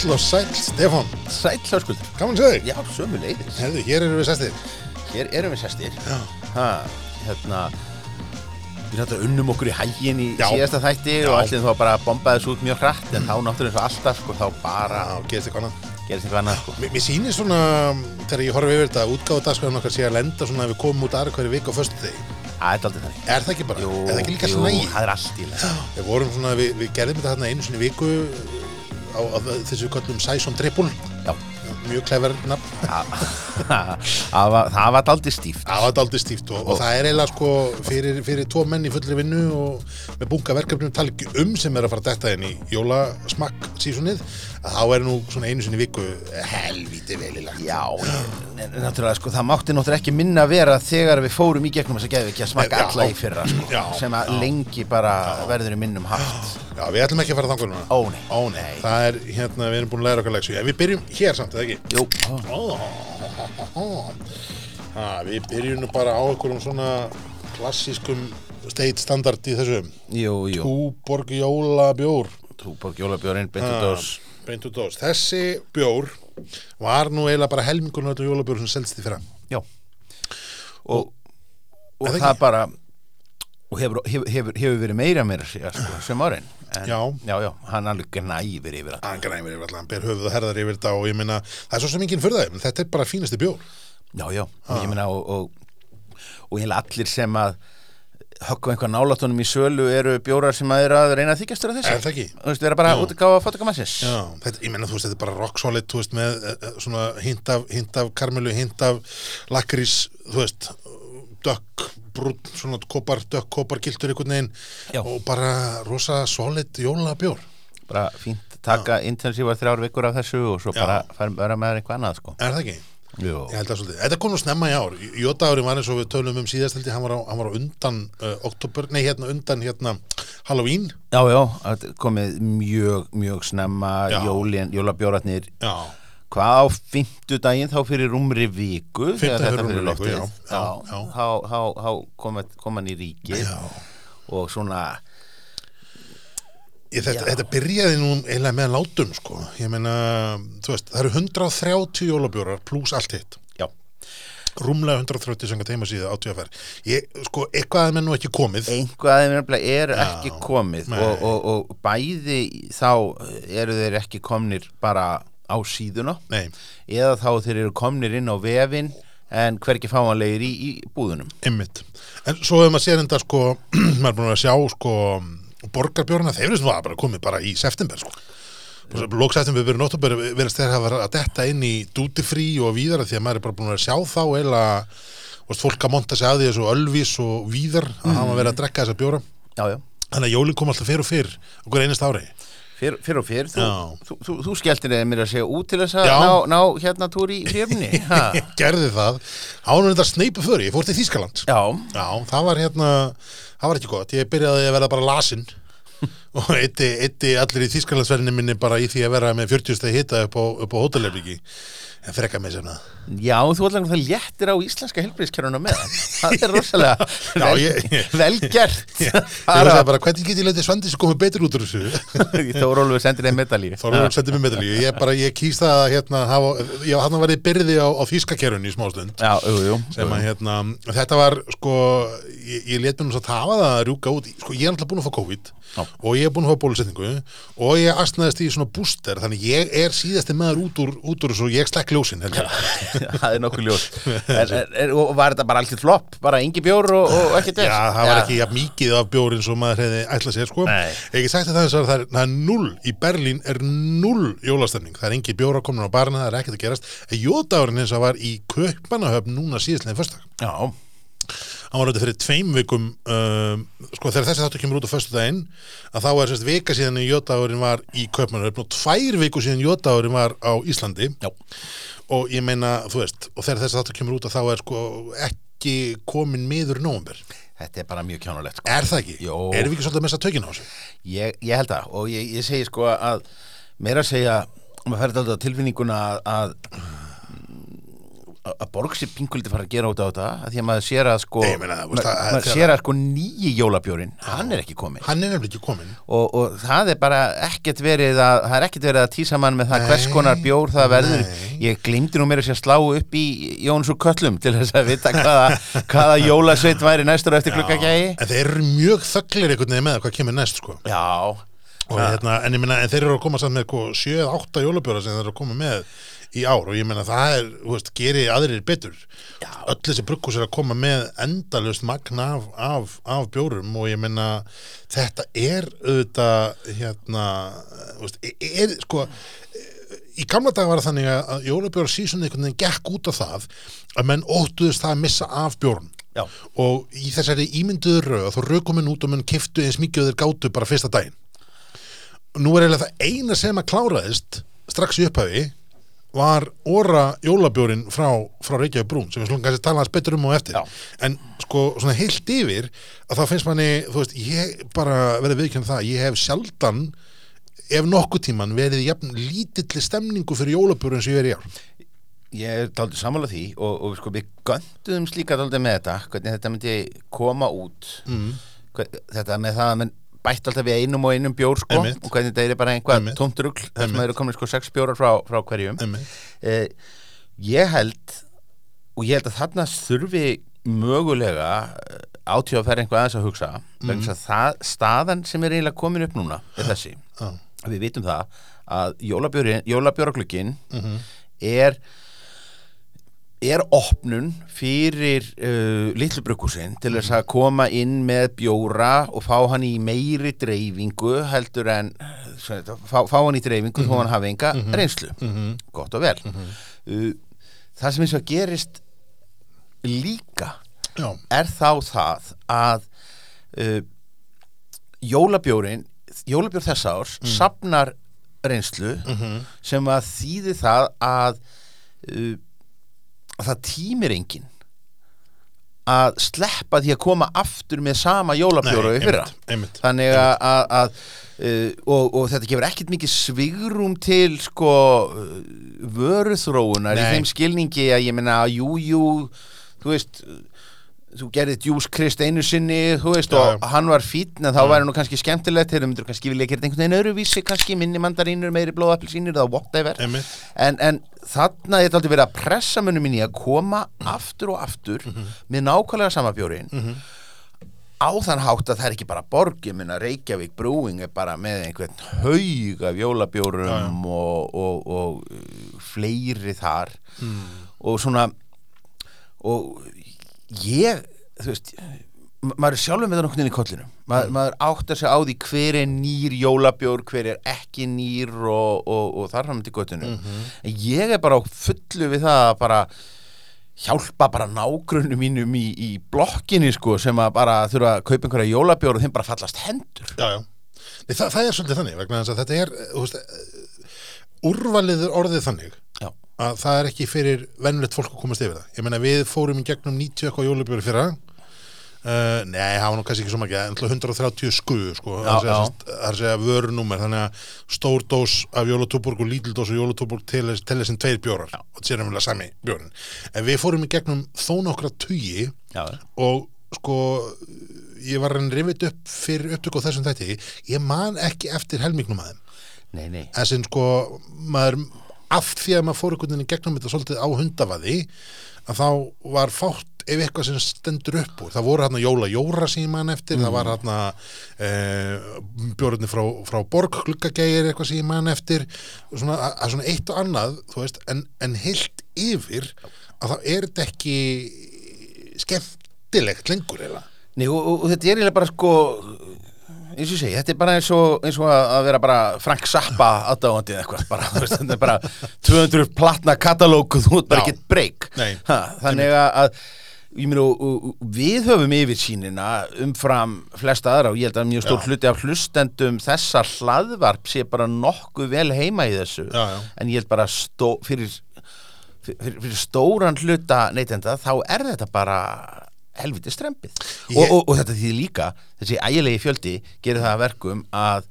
Heill og sæll, Stefán Sæll hörskuldur Gaman þig Já, sömu leiðis Herðu, hér eru við sestir Hér erum við sestir Já. ha, Hérna Við náttúrulega unnum okkur í hægin í Já. síðasta þætti Já. og allir þá bara bombaði þessu út mjög hratt en þá náttúrulega eins og alltaf sko, þá bara Já, gerist eitthvað annað gerist eitthvað annað sko. Mér, mér sýnir svona, þegar ég horfi yfir þetta útgáðu dagskræðan okkar sé að lenda svona að við komum út aðra hverju viku á föstu degi Það er aldrei þannig Er það ekki bara? Jú, er það ekki líka jú, svona nægi? það er allt í leið Við vorum svona, við, við gerðum þetta þarna einu sinni í viku á, á þessu Sæson Triple. Já, Mjög klefver nafn. Það var, aldrei stíft. Það var daldið stíft og, og það er eiginlega sko fyrir, fyrir tvo menn í fullri vinnu og með bunga verkefnum tala ekki um sem er að fara að detta inn í jólasmakk sísonið að þá er nú svona einu sinni viku helvíti velilagt Já, náttúrulega sko, það mátti náttúrulega ekki minna vera þegar við fórum í gegnum þess að gefa ekki að smakka Já. alla í fyrra sko, Já. sem að lengi bara verður í minnum haft Já, við ætlum ekki að fara þangur núna. Ó nei, Ó, nei. Það er hérna, við erum búin að læra okkar leiksu við byrjum hér samt, eða ekki? Jú, Ó, ha, við byrjum nú bara á einhverjum svona klassískum state standard í þessu jú, jú Túborg jólabjór Túborg jólabjörinn, betur Ha, dós Beint út dós. Þessi bjór var nú eiginlega bara helmingunum þetta jólabjór sem selst í fyrra. Já Og, og það ekki? bara og hefur, hefur, hefur, verið meira meira ja, sko, sem árin en, Já. já, já, hann alveg gnæfir yfir að Hann græmir yfir allan, ber höfuð og herðar yfir þetta og ég minna, það er svo sem enginn fyrðaði, en þetta er bara fínasti bjór. Já, já, og ég meina og, og, og ég allir sem að höggva einhver nálatunum í sölu eru bjórar sem að eru að reyna að þykjast þér að þessu Er það ekki? Þú veist, vera bara Já. útgáfa fotokamassins Já, þetta, ég menna, þú veist, þetta er bara rock solid, þú veist, með uh, svona hint af, hint af karmelu, hint af lakrís, þú veist, dökk, brún, svona kopar, dökk, kopar giltur einhvern veginn Já. og bara rosa solid jólabjór. bara fínt taka intensívar þrjár vikur af þessu og svo Já. bara fara vera með eitthvað annað sko Er það ekki? Jú, Ég held að svolítið. Þetta kom nú snemma í ár. Jótaðurinn var eins og við tölum um síðast held ég, hann var á, hann var á undan uh, oktober, nei hérna undan hérna Halloween. já, já, er komið mjög, mjög snemma Já. jólin, jólabjóratnir Já. Hvað á fimmtudaginn þá fyrir rúmri viku þegar þetta fyrir já. þá- kom, hann í ríkið Já. og svona Ég, þetta, þetta byrjaði nú eiginlega með látum sko. Ég meina, þú veist, það eru 130 jólabjórar pluss allt hitt. já, Rúmlega 130 sem að teima síða átíðafer. Ég, sko, eitthvað er með nú ekki komið. einhvað þeim nefnilega er Já, ekki komið og, og, og bæði þá eru þeir ekki komnir bara á síðuna. Nei, eða þá þeir eru komnir inn á vefin en hvergi fáanlegir í, í búðunum. Ymmit. En svo hefur maður séð þetta sko, maður er búin að sjá sko, borgarbjórna, þeir eru svona bara komið bara í september sko. Lóksættum við verið nóttabur verðast þeir hafa verið að detta inn í duty free og víðara því að maður er bara búin að sjá þá eða fólk að monta sig að því þessu ölvis og víðar að hafa verið að drekka þessa bjóra. Já, já, þannig að jólinn kom alltaf fyrr og fyrr okkur einast ári fyrr, fyrr og fyrr þú, þú, þú, þú skelltir eða mér að segja út til þess að ná, ná hérna túr í fjöfni ég gerði það. Ánum þetta sneipu fyrir, ég fór til Þýskaland. Já, já, það var hérna það var ekki gott, ég byrjaði að verða bara lasin og eitti, eitti allir í Þýskalandsverðinni minni bara í því að vera með 40 stæði hita upp á, á hótelherbyggi en frekka mig sem það já, þú að það léttir á íslenska helbriðskerfuna með það. Er rosalega Já, vel, ég- ég- ég hugsaði bara, hvernig get ég letið Svandís að koma betur út úr þessu? Þórólfur sendir þeim medalíu. Þorvaldur sendi mér medalíu, ég bara, ég kýst það að hérna, hafa, já, hann var í byrði á, á þýskakerunni í smástund. Já, jú, jú, sem að hérna, þetta var sko, ég, ég let mér svo að hafa það að rjúka út, sko ég er alltaf búin að fá COVID Já. og ég er búin að fá bólusetningu og ég astnaðist í svona booster þannig ég er síðasti maður út úr, út úr og ég slekk ljósin heldur. það er nokkuð ljóst er, er, er, og var þetta bara alltaf flopp? Bara engi bjór og, og ekki Já, það var ekki jafn mikið af bjórin sem maður hefði ætlað sér sko. Ekki sagt að það er, það er, það er null. Í Berlín er null jólastemning. Það er engi bjóra komin á barna, það er ekkert að gerast. En jódagurinn eins og var í Kaupanahöfn núna síðastlega já, hann var auðvitað fyrir tveim vikum um, sko þegar þessi þáttu kemur út á föstu daginn að þá er sérst vika síðan í jódagurinn var í Kaupanahöfn og tvær viku síðan jódagurinn var á Íslandi já, og ég meina, þú veist, og þegar þessi þáttu kemur út að þá er sko ekki komin miður nómber þetta er bara mjög kjánulegt sko. Er það ekki? Jó. Erum við ekki svolítið að messa tökina á þessu? ég, ég held það og ég, ég segi sko að meira að segja maður færði alltaf tilfinninguna að, að að borg sér pinguliti fara að gera út á þetta að því að maður sér að sko Nei, meina, ma- það- maður sér að sko nýji jólabjórin hann er ekki komin hann er ekki komin og, og það er bara ekkert verið að það er ekkert verið að tísa mann með það Nei, hvers konar bjór það verður. nei. ég glimti nú mér að sé að slá upp í Jóns og Köllum til þess að vita hvaða, hvaða jólasveit væri næstur eftir klukkagægi en þeir eru mjög þögglir einhvern veginn með hvað kemur næst sko. Já, hérna, en meina, en þeir eru að koma samt með 7-8 jólabjóra sem þeir eru að koma með í ár og ég meina það er, þú veist, geri aðrir betur. Já. öll þessi brugghús er að koma með endalust magna af, af, af bjórum og ég meina þetta er auðvitað hérna, þú veist, er sko í gamla dag var það þannig að- jólabjóra sísun einhvern veginn gekk út af það að menn óttuðist það að missa af bjórn já, og í þessari ímynduður röð þá rökuminn út og menn kiftu eins mikið og þeir gátu bara fyrsta daginn. Nú er eiginlega það eina sem að kláraðist strax í upphafi var óra jólabjórin frá, frá Reykjavík Brún sem við slúum kannski tala hans betur um og eftir Já. en sko svona heilt yfir að þá finnst manni, þú veist, ég bara verið viðkjörn það, ég hef sjaldan ef nokkuð tíman verið jafn lítilli stemningu fyrir jólabjórin sem ég verið í ár ég er daldið sammála því og, og sko við gönduðum slíka daldið með þetta hvernig þetta myndi koma út mm. Hver, þetta með það að menn bætt alltaf við einum og einum bjór sko og hvernig þetta er bara einhvað tómtrugl þess að það eru komin sko sex bjórar frá, frá hverjum. Eh, ég held og ég held að þarna þurfi mögulega átíð að ferja einhvað aðeins að hugsa þess að það, staðan sem er eiginlega komin upp núna er þessi. Að við vitum það að jólabjórin, jólabjóraglöggin Mhm. er er opnun fyrir uh, litlu brukkúsin til þess að koma inn með bjóra og fá hann í meiri dreifingu heldur en svona, fá, fá hann í dreifingu þó hann hafi enga reynslu Mhm. gott og vel uh, það sem eins og gerist líka Já. er þá það að uh, jólabjórin jólabjór þess árs Mm. safnar reynslu Mhm. sem að þýði það að, að það tímir enginn að sleppa því að koma aftur með sama jólabjóra í fyrra. einmitt, þannig að, að, að uh, og, og þetta gefur ekkert mikið svigrum til sko vöruþróunar í Nei. þeim skilningi að ég meina að jú, jú þú veist þú gerðið Djús Krist einu sinni veist, Já, og hann var fítn en þá væri nú kannski skemmtilegt þegar þú myndir kannski vilja gera einhvern veginn öðruvísi kannski minni mandarínur, meiri blóðappelsínur eða whatever. En, en þarna þetta aldrei verið að pressa munum í að koma aftur og aftur með nákvæmlega sama bjórin á þann hátt að það er ekki bara borg ég minna Reykjavík Brewing er bara með einhvern haug af jólabjórum og, og, og uh, fleiri þar og svona og ég þú veist ma- maður er sjálfur með það nokkuð inn í kollinu Ma, maður áttar sig á því hver er nýr jólabjór, hver er ekki nýr og, og, og þar fram til göttinu en ég er bara fullu við það að bara hjálpa bara nágrunnu mínum í, í blokkinni sko sem að bara þurfa að kaupa einhverja jólabjór og þeim bara fallast hendur. Já, já. Það, það er svolítið þannig vegna þess að þetta er veist, úrvalið er orðið þannig. Já, að það er ekki fyrir vennulegt fólk að komast yfir það. Ég meina við fórum í gegnum 90 eitthvað jólubjóri fyrra. Uh, Nei, það var nú kannski ekki svo makið en 130 skuðu sko. Já, það er að segja, já. er vörunúmer þannig að stór dós af jólatúborg og lítil dós af jólatúborg til þess sem tveir bjórar og þetta sé nefnilega sami bjórin en við fórum í gegnum þó nokkra tugi já, og sko ég var hann rifið upp fyrir upptöku á þessum þætti. Ég man ekki eftir helmingnum að þeim. Nei, nei. En sem sko maður af því að maður fór einhvern veginn gegnum þetta svolítið á hundavaði að þá var fátt ef eitthvað sem stendur upp úr. Það voru hérna jóla jóra sem ég man eftir það var hérna eh, bjórnir frá, frá borg gluggagægir eitthvað sem ég man eftir svona, að, svona eitt og annað veist, en, en heilt yfir að þá er ekki skemmtilegt lengur eða? Nei, og, og, og þetta er eiginlega bara sko eins og ég segi, þetta er bara eins og, eins og að, vera bara Frank Zappa aðdáðandi eða eitthvað, bara, þú veist, þetta er bara 200 platna katalóg og þú ert bara ekkert breyk þannig að, og við höfum yfir sínina umfram flesta aðra og ég held að mjög stór Já. hluti af hlustendum þessa hlaðvarp sé bara nokkuð vel heima í þessu Já, já. en ég held bara stó, fyrir, fyrir, fyrir stóran hluta neytenda þá er þetta bara helviti strempið. Ég- og, og, og þetta því líka þessi ægilegi fjöldi gerir það að verkum að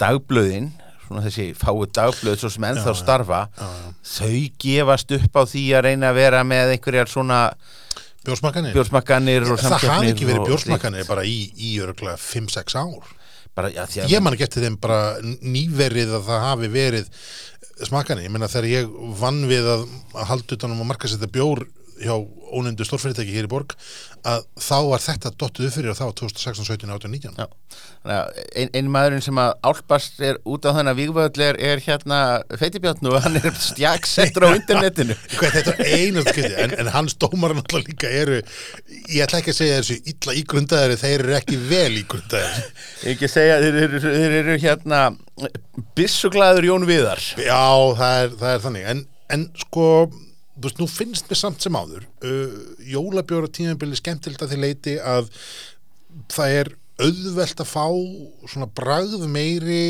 dagblöðin svona þessi fáu dagblöð svo sem ennþá Já, starfa Já, já. þau gefast upp á því að reyna að vera með einhverjar svona Bjórsmakkanir? bjórsmakkanir og Það hafi ekki verið bjórsmakkanir bara í, í örgulega 5-6 ár. Bara, Ég man ekki eftir þeim bara nýverið að það hafi verið smakkanir, ég meina þegar ég vann við að, að halda utanum að marka sér bjór hjá ónefndu stórfyrirtæki hér í borg að þá var þetta dottuð upp fyrir og það var 2016, 17, 18, 19 Já. Þannig að ein, maðurinn sem að álpast er út á þennan vígvöld er, er hérna feitibjörn og hann er stjaksettur á internetinu. Hvað, þetta er einast kynni, en, en hans dómar náttúrulega líka eru, ég ætla ekki að segja þessu illa ígrundaðari, þeir eru ekki vel ígrundaðari. ekki segja, þeir eru, þeir eru hérna bissuglæður Jón Viðar. Já, það er, það er þannig, en, en sko, þú veist, nú finnst mér samt sem áður, uh, jólabjóra tímabili skemmtilegt að því leiti að það er auðvelt að fá svona bragð meiri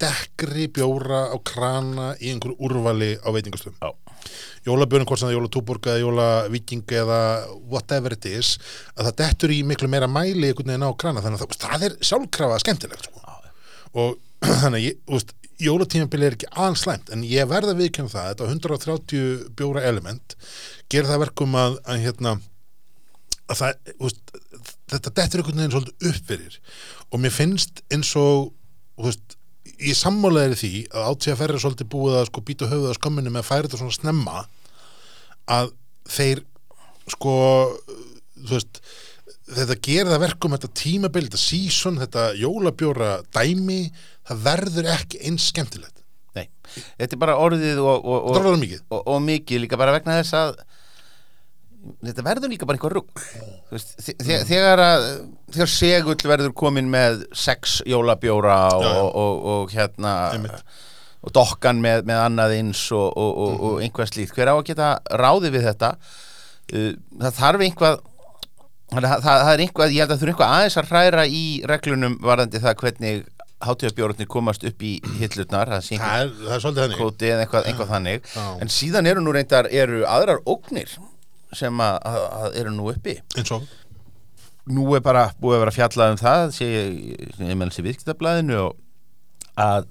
dekkri bjóra á krana í einhverju úrvali á veitingastöðum. Já. jólabjörn, hvort sem það er jólatúborg eða jólavíking eða whatever it is að það dettur í miklu meira mæli einhvern veginn á krana, þannig að það, það er sjálfkrafa skemmtilegt sko. og þannig að ég, veist, jólatímabili er ekki aðeins slæmt, en ég verða viðkjörn það þetta 130 bjóra element gerir það verkum að, að hérna að það, veist, þetta dettur einhvern veginn svolítið upp fyrir. Og mér finnst eins og veist, ég sammálaðir því að átíða ferri svolítið búið að sko býta höfuð á skömminu með að færa þetta svona snemma að þeir sko þú veist þetta gerir það verkum þetta tímabil, þetta season, þetta jólabjóra dæmi, það verður ekki eins skemmtilegt. Nei, þetta er bara orðið og, og, og, mikið. og, og mikið líka bara vegna þess að þetta verður líka bara einhver rugg þe- þegar að þegar segull verður komin með sex jólabjóra og, Já, já. og, og, og hérna Einmitt. og dokkan með, með annað eins og, og, og, Mhm. og einhvað slíkt hver á að geta ráði við þetta uh, það þarf einhvað það, það, það er einhvað, ég held að þurfa einhvað aðeins að hræra í reglunum varðandi það hvernig hátíðabjórnir komast upp í hillutnar það Það það er svolítið þannig. kvóti eða eitthvað, eitthvað þannig Já. en síðan eru nú reyndar eru aðrar ógnir sem að, að, að eru nú uppi Eins og, nú er bara búið að vera fjallað um það sé ég menn sér viðskiptablaðinu og að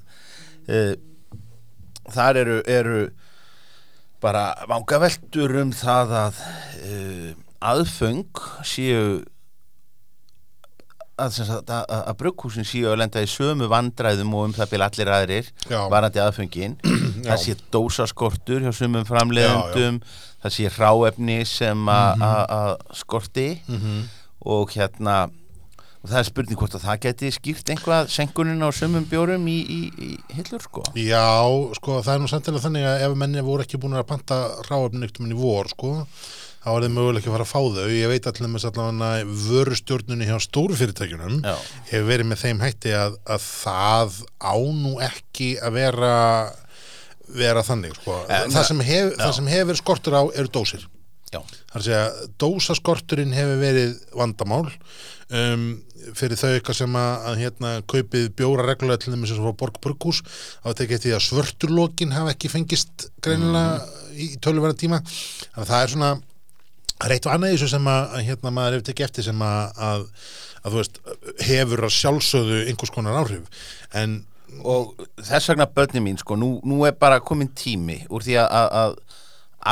e, þar eru, eru bara vangaveltur um það að e, aðföng séu að, sagt, að, að brugghúsin séu að lenda í sömu vandræðum og um það byrja allir aðrir Já. varandi aðföngin. Það sé dósaskortur hjá sumum framleiðendum. Það sé ráefni sem a- Mhm. a- að skorti. Og hérna og það er spurning hvort að það geti skýrt einhvað senkunin á sumum bjórum í, í, í hillur sko. Já, sko, það er nú samtilega þannig að ef menni voru ekki búin að panta ráöfni yktum í vor, sko, þá er þeim mögulega ekki að fara að fá þau. Ég veit allir með allavega vörustjórnunni hjá stóru fyrirtækjunum Já. hefur verið með þeim hætti að, að það á nú ekki að vera vera þannig, sko. En- það, sem hef, það sem hefur skortur á eru dósir. Já, Það er að dósaskorturinn hefur verið vandamál um, fyrir þau eitthvað sem að, að hérna, kaupið bjóra reglulega til þeim sem frá Borg Burgús á að tekja því að svörturlokin hafa ekki fengist greinilega í tölverða tíma þannig að það er svona það er eitt og annað í þessu sem að, hérna, maður hefur tekið eftir sem að, að, að þú veist, hefur að sjálfsögðu einhvers konar áhrif. En og þess vegna börni mín sko, nú, nú er bara komin tími úr því að, að,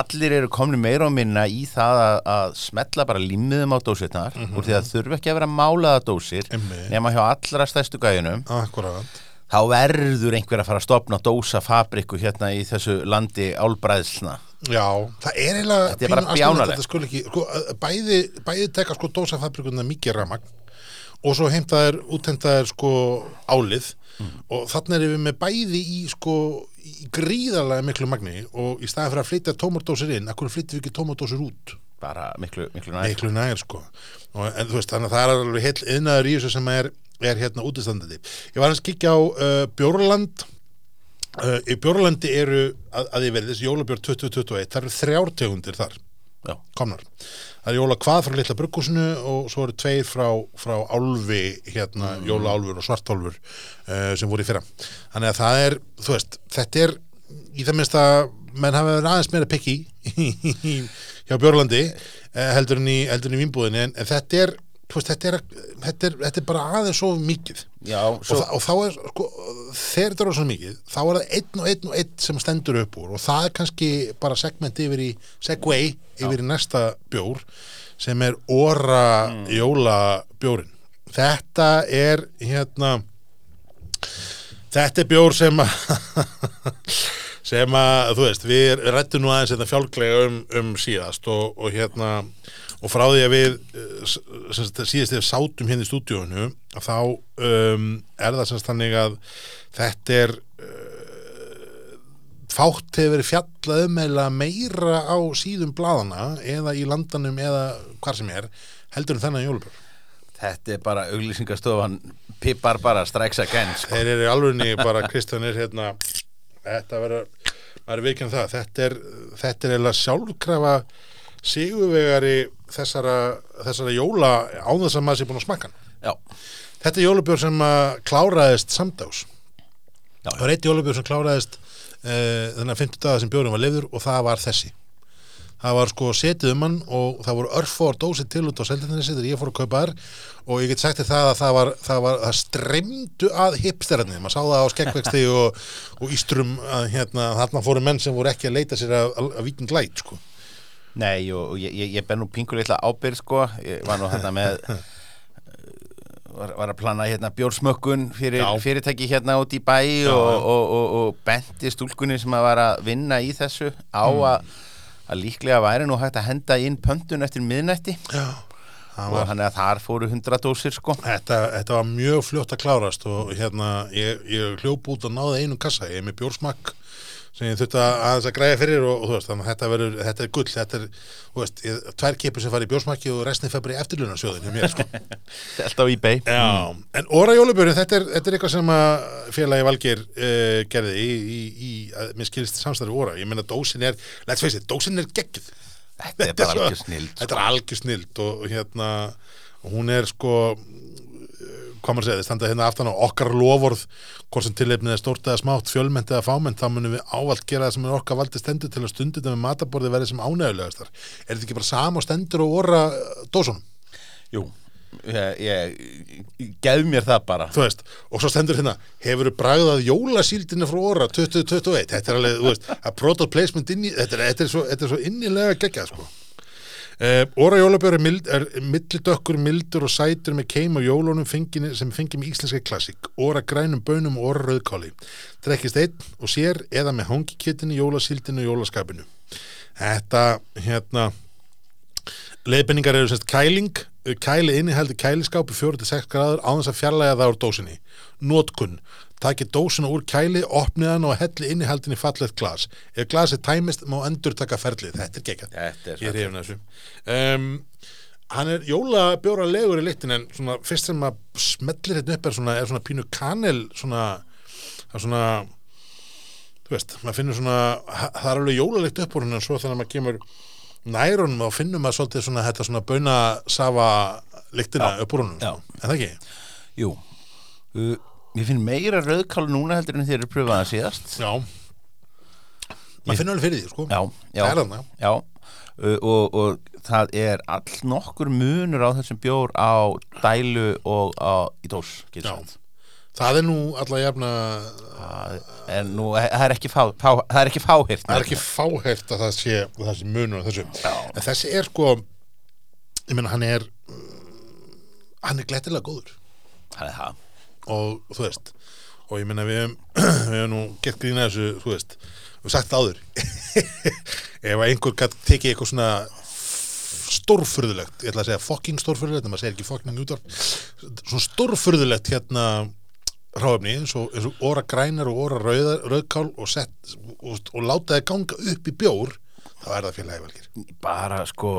allir eru komni meira og minna í það að, að smetla bara límiðum á dósirnar úr því að þurfa ekki að vera málaða dósir Einmitt. nema hjá allra stærstu gæjunum. Akkurat þá verður einhver að fara að stopna dósafabriku hérna í þessu landi álbræðslna. Já, það er eiginlega Þetta er bara bjánalegt. sko, bæði, bæði teka sko dósafabrikuna mikið ramagn og svo heimtaðir, útheimtaðir sko álið. Og þannig erum við með bæði í sko í gríðarlega miklu magni og í staðin fyrir að flytja tómardósir inn, akkur flytjum við ekki tómardósir út? Bara miklu, miklu næst miklu nægir sko. Og, en þú veist þannig að það er alveg heil yðnaður í þessu sem er, er hérna útistandandi. Ég var að skikja á uh, Bjórland. Uh, í Bjórlandi eru að, að ég verið þessi jólabjörn 2021 það eru þrjár tegundir þar Já. komnar. Það er jóla hvað frá litla bruggúsinu og svo eru tveir frá, frá álfi hérna, mm. jólaálfur og svartálfur uh, sem voru í fyrra. Þannig að það er, þú veist, þetta er í það minnst að menn hafa verið aðeins meira pikki hjá Björlandi uh, heldur en í, í vínbúðinni. En, en þetta er veist, þetta er, þetta er, þetta er bara aðeins svo mikið. Já, og, svo, þa og þá er, sko, þegar þetta er svo mikið þá er það einn og einn og einn sem stendur upp úr. Og það er kannski bara segment yfir í, segway yfir í næsta bjór sem er óra Mm. jólabjórin þetta er hérna þetta er bjór sem að sem að, þú veist, við rættum nú aðeins þetta fjálglega um, um síðast og, og hérna og frá því að við eh, síðast þegar sátum hérna í stúdíónu þá um, er það semst þannig að þetta er uh, fátt hefur verið fjallað um eða meira á síðum bladana eða í landanum eða hvar sem er heldur en þennan jólubjörn þetta er bara auglýsingastofan Pippar bara strikes again sko. þeir eru í alvegni bara Kristján er hérna þetta verður, maður er vikinn það þetta er, þetta er eða sjálfkrafa sigurvegari þessara, þessara jóla þess að maður sé búin að smakka. Já, þetta er jólubjörn sem að kláraðist samdags Já. það var eitt jólubjörn sem kláraðist uh, þennan 50 daga sem björnum var lifður og það var þessi. Það var sko setið um hann og það voru örfór dósið til út á seldinni þegar ég fór að kaupa þær og ég get sagt þér það að það var það, var, það streymdu að hipsterarni maður sá það á skeggvexti og, og ístrum að hérna þarna fóru menn sem voru ekki að leita sér að, að, að viking glæt sko nei og, ég, ég, ég ber nú pingur litla ábyrð sko, ég var nú hérna með var, var að plana hérna bjórsmökkun fyrir Já. fyrirtæki hérna út í bæ Já, og, og, og, og benti stúlkunni sem að var að vinna í þessu á að, að líklega væri nú hægt að henda inn pöntun eftir miðnætti. Já og var þannig að þar fóru hundra dósir sko. Þetta, þetta var mjög fljótt að klárast og hérna, ég, ég hljóp út og náði einum kassa, ég er með bjórsmakk sem ég þurfti að aðeins að græja fyrir og, og þú veist, þannig að þetta verður, þetta er gull þetta er, þú veist, ég, tvær kipur sem fari í bjórsmakki og restin fer bara í eftirlunarsjóðin hjá mér, sko. Selt á eBay. Já, en Óra Jólubjörn, þetta er, þetta er eitthvað sem að félagi Valgeir uh, gerði í, í, í að mér skilist samstæður Óra, ég meina dósin er, let's face it, dósin er geggjuð. Þetta er bara algjör snild Þetta er algjör snild og, hérna hún er sko eh, hvað maður segja, þið standa hérna aftan á okkar lofórð, hvort sem tilefnið er stórt eða smátt, fjölmennt eða fámennt, þá munum við ávalt gera það sem er okkar valdi stendur til að stundi þetta með mataborði verði sem ánægulegastar er þetta ekki bara sama stendur og orra dósunum, Jú, ég, ég, ég gef mér það bara. Þú veist og svo stendur hérna, hefur þú bragðað jólasíldina frá orra 2021, þetta er alveg þú veist, að product placement inn í þetta er, þetta er, svo, þetta er svo innilega geggjað sko Uh, Óra jólabjör er, mild, er millidökkur, mildur og sætur með keim og jólunum fengin, sem fengið með íslenska klassík. Óra grænum bönum og óra rauðkáli Drekkist einn og sér eða með hangikjötinu, jólasíldinu og jólaskapinu. Þetta, hérna leiðbenningar eru sérst kæling kæli innihaldi kæliskápi 4-6 gráður á þess að fjarlæga það úr dósinni. Nótkun, taki dósina úr kæli opnið hann og helli innihaldin í fallegt glas. Ef glasið tæmist má endur taka ferlið, þetta er geggjað. Þetta er ég er hefna þessu. um, hann er jólabjóra legur í litin en svona fyrst sem að smellir þetta upp er svona, er svona pínu kanel svona, það er svona þú veist, maður finnur svona það er alveg jólalegt upp úr hann en svo þannig að maður kemur nærunum og finnum maður svolítið svona þetta svona baunasafa lyktina Já. upp úr honum. Já. en það ekki? Jú. Uh, Ég finn meira rauðkál núna heldur en þeir eru pröfaða síðast. Já. Maður finnur alveg fyrir því sko. Já, já, er þarna já. Uh, og, og það er all nokkur munur á þessum bjór á dælu og á, í dós getur Já. sagt. það er nú alla jafna Það er nú, það er ekki, fá, fá, það er ekki fáhirt það er ekki fáhært að það sé, það sé munur á þessu. Já. en þessi er sko ég meina hann er mm, hann er glettilega góður. Það er það og þú veist og ég meina við hefum, nú gett grína þessu, þú veist við hefum sagt áður. Ef einhver gætt tekið eitthvað svona stórfurðulegt, ég ætla að segja fucking stórfurðulegt, en maður segir ekki fucking útvarp svona stórfurðulegt hérna ráfni eins og, óra grænar og óra rauðkál og, og, og láta það ganga upp í bjór þá er það félagi valgir bara sko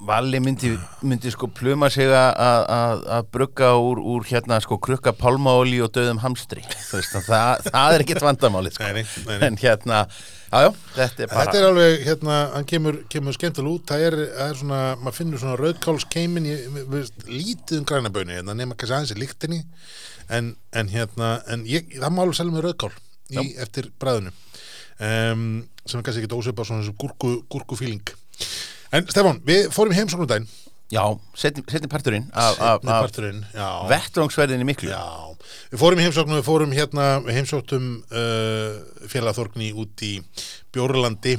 Valli myndi, myndi sko pluma sig að- að að- að brugga úr, úr hérna sko krukka pálmaóli og döðum hamstri. Veist, að það, það er ekkit vandamáli sko. Nei, nei, nei, en hérna, jájá, þetta er bara Þetta er alveg, hérna, hann kemur, kemur skemmtilega út, það er, það er svona, maður finnur svona rauðkálskeimin, lítið um grænabönu, hérna, nema kannski aðeins í líktinni, en, en hérna, en ég, það má alveg selja með rauðkál í, eftir bræðinu, um, sem er kannski ekki ósvipað svona þessu gúrku, gúrku fíling. En Stefán, við fórum í heimsóknum daginn Já, setni parturinn af parturinn, já. vettvangsverðinni miklu. Já, við fórum heimsóknum, við fórum hérna, heimsóktum uh, félagþorgni út í Bjórlandi,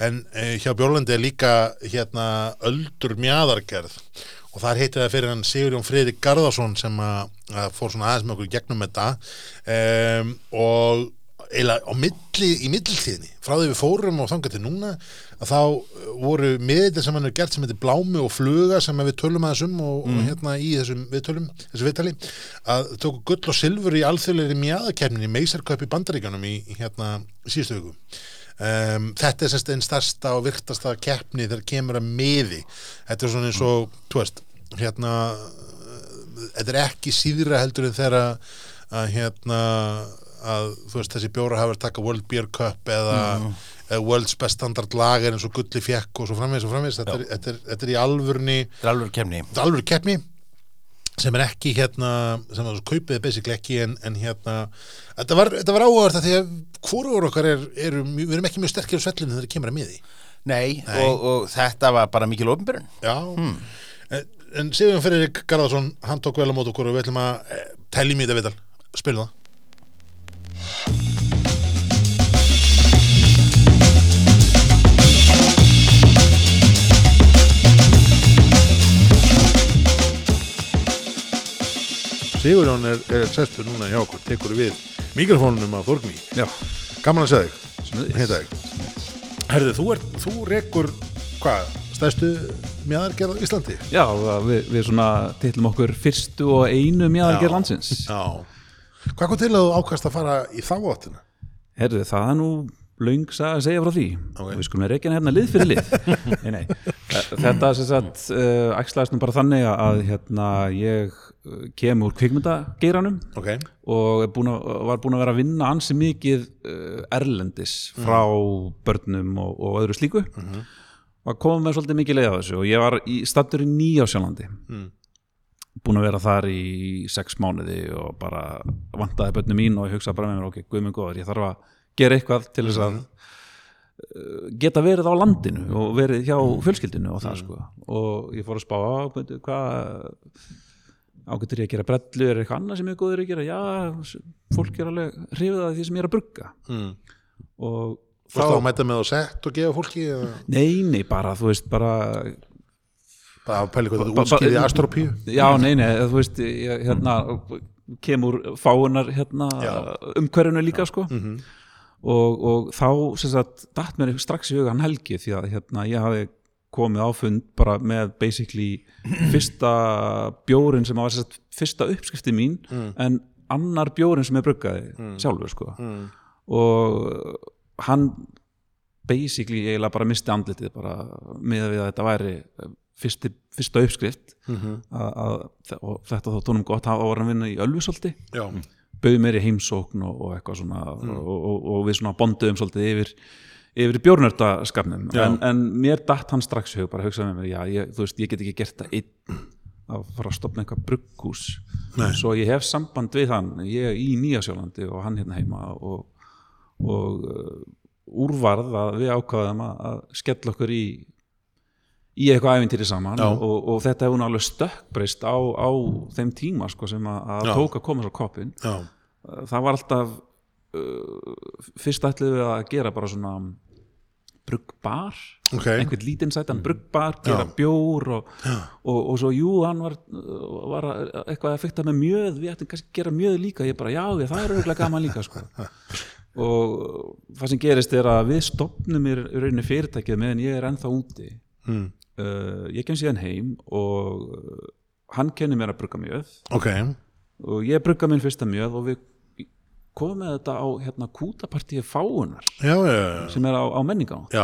en uh, hjá Bjórlandi er líka hérna öldur mjaðargerð. Og þar heitir það fyrir hann Sigurjón Friðrik Garðarsson sem að, að fór svona aðeins með okkur gegnum þetta. Um, og á milli, í milltíðinni frá því við fórum og þangað til núna að þá uh, voru miðið sem hann er gert sem heitir Blámi og Fluga sem við tölum aðeins um og, og hérna í þessum viðtölum, þessu viðtali að tóku gull og silfur í alþjóðleiri mjæðakefnin í meisarköp í bandaríkanum í, í hérna síðustu viku. Um, þetta er sérst einn starsta og virtasta keppni þegar kemur að miði. Þetta er svona eins og, þú veist hérna uh, þetta er ekki síðra heldur en þegar að, að hérna að þú veist þessi bjóra hafa verið að taka World Beer Cup eða, eða World's Best Standard Lager eins og Gulli fjekk og svo framvegis og framvegis. Þetta, er, þetta, er, þetta er í er alveg kemni er sem er ekki hérna sem að þú kaupið basically ekki en, en hérna þetta var, þetta var áhugavert að því að hvorur okkar er, er við erum ekki mjög sterkir á svellinu þegar það kemur að miði. Nei, Nei. Og, og þetta var bara mikil ofnbyrjun já. En, en Sigurðan Freyrik Garðarsson hann tók vel á mót okkur og við ætlum að telli mýta viðtal, spilum það Sigurjón er, er sestur núna hjá okkur, tekur við mikrofónunum af Þorgný. Já, Gaman að segja þig, Smiðis. heita þig. Herðu, þú, er, þú rekur, hvað, stærstu mjæðargerð Íslandi? já við, við svona tillum okkur fyrstu og einu mjæðargerð landsins Já. Hvað kom til að þú ákast að fara í þá áttina? Herðu, það er nú löng að segja frá því Ok. Við skulum reykja hérna lið fyrir lið nei, nei. Þetta sem sagt uh, æxlaðist nú bara þannig að hérna, ég uh, kem úr kvikmyndageiranum Ok. og er búin að, var búin að vera að vinna ansi mikið uh, erlendis frá börnum og, og öðru slíku og að koma með svolítið mikið leið á þessu og ég var í stattur í Nýjásjálandi Mm. Búin að vera þar í sex mánuði og bara vantaði börnum mín og ég hugsaði bara með mér ok, guð minn góður, ég þarf að gera eitthvað til þess að uh, geta verið á landinu og verið hjá fjölskyldinu og það sko. Og ég fór að spá á hvað ágættur ég að gera brellu er eitthvað annað sem ég er góður að gera? Já, fólk er alveg hrifið að því sem ég er að brugga. Mm. og varst þá að mæta með á sett og gefa fólki eða? Nei, nei, bara þú veist bara bara að pæli hvað ba- útskýrði astropíu? já, nei, nei, þú veist ég, hérna, kemur fáunar hérna, umhverjunu líka sko Mhm. og, og þá sem sagt, datt mér strax í huga hann Helgi því að hérna, ég hafi komið á fund bara með basically fyrsta bjórin sem var sagt, fyrsta uppskrifti mín en annar bjórin sem ég bruggaði sjálfur sko Mm. og hann basically eiginlega bara misti andlitið bara með við að þetta væri fyrsti, fyrsta uppskrift. Mhm. að, að, og þetta þótt honum gott. Að voru að vinna í Ölfusolti bauði mér í heimsókn og, og eitthvað svona og, og, og við svona bonduðum svolítið yfir yfir bjórnördaskapnum en, en mér datt hann strax hug bara hugsaði með mér, já, ég, þú veist, ég get ekki gert það einn að fara að stopna eitthvað brugghús. Svo ég hef samband við hann ég í Nýjasjólandi og hann hérna heima og, og uh, úrvarð að við ákvaðum að, að skella okkur í í eitthvað æfintýri saman og, og þetta hefur alveg stökkbreyst á, á þeim tíma sko, sem að, að Já. tók að koma svo koppin Já. það var alltaf uh, fyrst ætlum við að gera bara svona bruggbar Ok. einhvern lítinn sætan bruggbar gera Já. bjór og, og, og svo jú, hann var, var að- eitthvað að fykta með mjöð við ættum kannski að gera mjöð líka ég bara, já, ég, það er auðvitað gaman líka sko. og það sem gerist er að við stopnum í rauninni fyrirtækið meðan ég er ennþá úti Mm. Uh, ég kem síðan heim og uh, hann kennir mér að brugga mjöð Ok. og ég brugga minn fyrsta mjöð og við komum með þetta á hérna, kútapartíi fáunar Já, já, já. sem er á, á menninga og,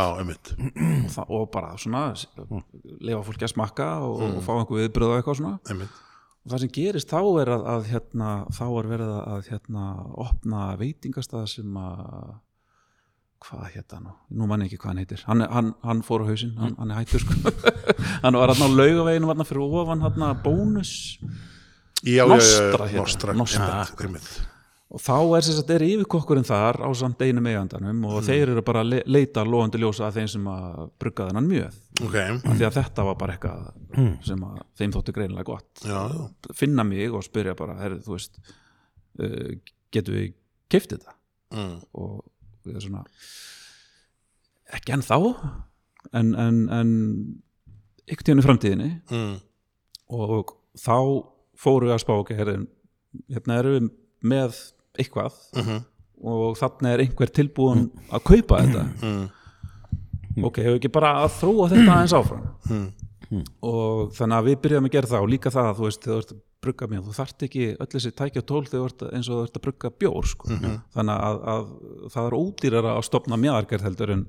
og bara svona lefa fólki að smakka og, og fá einhver viðbröð og eitthvað svona Einmitt. og það sem gerist þá er að, að hérna, þá er verið að hérna, opna veitingastað sem að hvað hétta hann, nú? Mann ekki hvað hann heitir. Hann, hann, hann fór á hausinn, hann, hann er hættur sko. hann var hann á laugaveginu hann fyrir ofan hann bónus. Já, já, já, Nostra heitir Nostra. Nostra. Einmitt, einmitt. og þá er sem sagt er yfirkokkurinn þar á samt einum eigandanum og þeir eru bara að le leita lóandi ljósa að þeim sem að brugga þennan mjög ok, af því að þetta var bara eitthvað sem að þeim þóttu greinilega gott. Já, já, finna mig og spyrja bara herri, þú veist uh, getum við keift þetta? Mm. og svona ekki enn þá en, en, en ykkur tíðan í framtíðinni Mm. og þá fórum við að spá herri, hérna erum við með eitthvað Mhm. og þarna er einhver tilbúin að kaupa þetta Mm. ok, hefur ekki bara að þróa þetta aðeins áfram Mm. og þannig að við byrjum að gera það og líka það að þú veist, þú að brugga mér þú þarft ekki öll þessi tækja tól þegar þú ert eins og þú ert að brugga bjór sko. þannig að, að það er ódýrara að stopna mjæðargerð heldur en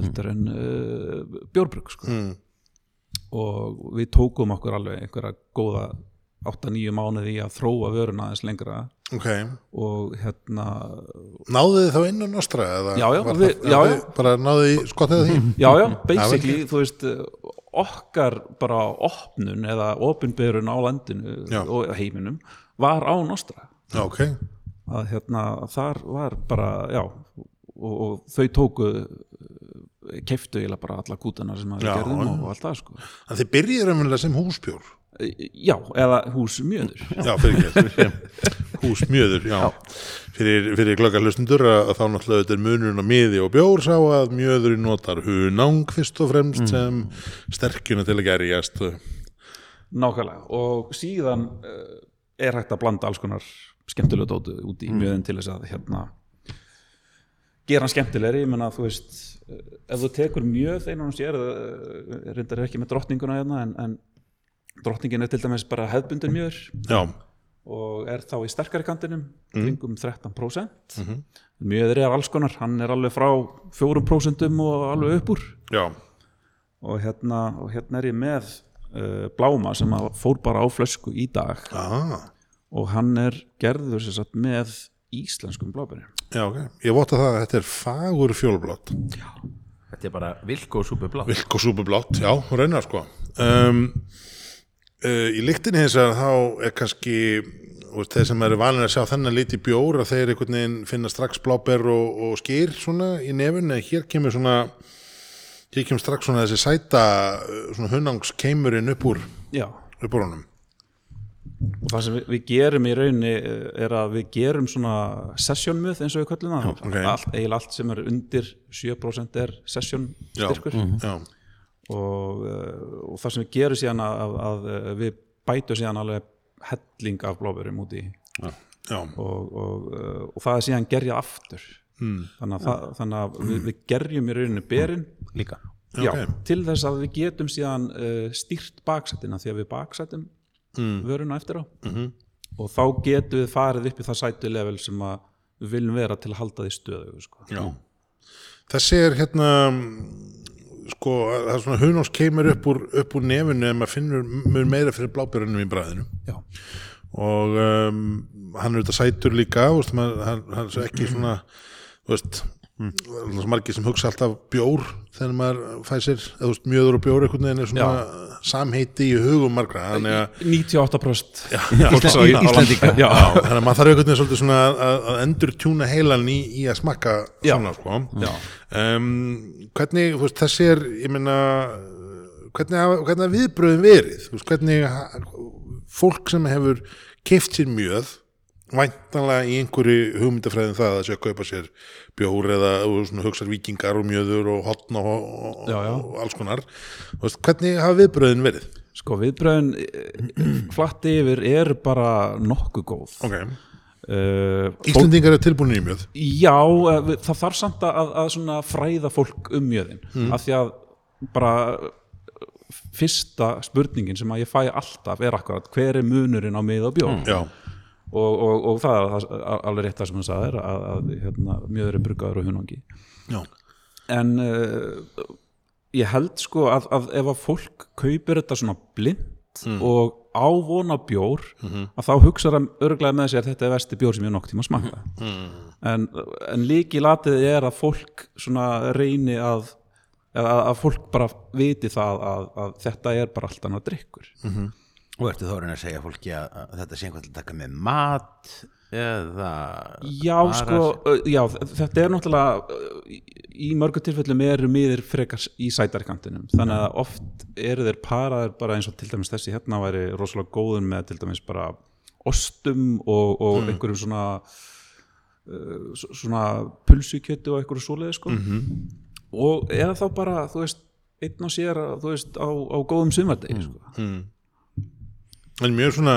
heldur en uh, bjórbrugg sko. Mm. og við tókum okkur alveg einhverja góða 8-9 mánuði í að þróa vöruna aðeins lengra ok og hérna náðu þið þá inn á nostra Já, já, við- það- já, þið já. bara náðu í skottið því já, já, basically, þú veist okkar bara opnun eða opinberun á landinu Já. og heiminum var á Nostra já, ok, að hérna þar var bara já, og, og þau tóku keiftu eiginlega bara alla kútana sem að Já, við gerðum og, og allt það sko. En þið byrjið raunverulega sem húsbjór já, eða hús mjöður já, fyrir húsmjöður, já, fyrir, fyrir glöggar hlustundur að þá náttúrulega þetta er munurinn á miði og bjór sá að mjöðurinn notar hunang fyrst og fremst sem sterkjuna til að gerjast. Nákvæmlega. Og síðan uh, er hægt að blanda alls konar skemmtilega dótu út í mjöðin til þess að hérna gera hann skemmtilegri, ég menna þú veist eh, ef þú tekur mjöð einan og sér uh, reyndar ekki með drottninguna hérna en, en drottningin er til dæmis bara hefbundin mjöður já, og er þá í sterkari kantinum kringum 13% mjöður er alls konar, hann er alveg frá 4% og alveg upp úr. Já, og hérna, og hérna er ég með uh, bláma sem að fór bara á flösku í dag. Ah, og hann er gerður sem sagt með íslenskum blábæri já, ok. Ég vota það að þetta er fagur fjólblátt Þetta er bara vilk og súpu blá Vilk og súpublátt, já, raunar sko. Um, uh, Í lyktinni hins vegar þá er kannski veist, þeir sem eru vanir að sjá þennan lit í bjór að þeir einhvern veginn finna strax bláber og, og skýr svona í nefun en hér kemur svona hér kemur strax svona þessi sæta uh, svona hunnangskeimurinn upp úr já, upp úr honum. Og það sem við, við gerum í rauninni eh, er að við gerum svona sessionmöð eins og við köllum það. Ok. allt, eiginlega allt sem er undir 7% er session Já, styrkur. Já, og, uh, og það sem við gerum síðan að, að, að við bætum síðan alveg helling af blóðbörum út í já, og, og, uh, og það er síðan gerja aftur mm. þannig, að það, þannig að við, við gerjum í rauninu berin Líka já, Ok. til þess að við getum síðan uh, stýrt baksættina því að við baksættum mm. vöruna eftir á -hmm. og þá getum við farið upp í það sætu level sem að við viljum vera til að halda því stöðu sko. já. Þessi er hérna sko, það er svona hunnangskeimur upp úr, upp úr nefunu en maður finnur mun meira fyrir blábjörunum í bræðinu já, og um, hann er auðvitað sætur líka veist, maður, hann, hann er ekki svona veist mm. margir sem hugsa alltaf bjór þegar maður fæ sér, veist, mjöður og bjór einhvern veginn er svona samheiti í hugum margra að 98% já, já, Já, þannig að maður þarf einhvern veginn svona að, að endur tjúna heilan í, í að smakka Já. svona sko Já. um, hvernig, veist, þessi er ég meina hvernig, hvernig viðbröðum verið veist, hvernig fólk sem hefur keift sér mjöð væntanlega í einhverju hugmyndafræðin það að sé að kaupa sér bjór eða hugsar vikingar og mjöður og hotn og, og, Já, já. og alls konar. Veist, hvernig hafa viðbröðin verið? Sko viðbröðin flatt yfir er bara nokkuð góð. Ok, uh, fólk, Íslendingar er tilbúin í mjöð? Já, eh, það þarf samt að, að fræða fólk um mjöðin. Mm. af því að bara fyrsta spurningin sem að ég fæ alltaf er akkurat hver er munurinn á mið og bjór? Já, og, og, og það er alveg rétt það sem hann sagði að, að hérna, mjöður er bruggaður og hunangi. Já, en uh, ég held sko að, að ef að fólk kaupir þetta svona blind og á vona bjór að þá hugsa það örglega með sér þetta er vesti bjór sem ég nokk tíma að smakka en, en líki latið er að fólk svona reyni að að, að fólk bara viti það að, að þetta er bara allt annað drikkur Og ertu þá að segja fólki að, að þetta sé einhvern til að taka með mat eða Já, sko, uh, já, þetta er náttúrulega í- mörgu tilfellum eru miðir frekar í sætarkantinum. Þannig að oft eru þeir paraðir bara eins og til dæmis þessi hérna væri rosalega góður með til dæmis bara ostum og, og einhverjum svona uh, svona pulsukjötu og einhverju svoleiði sko. Og eða þá bara, þú veist einn og sér, þú veist, á, á góðum sumardegi sko. En mjög svona,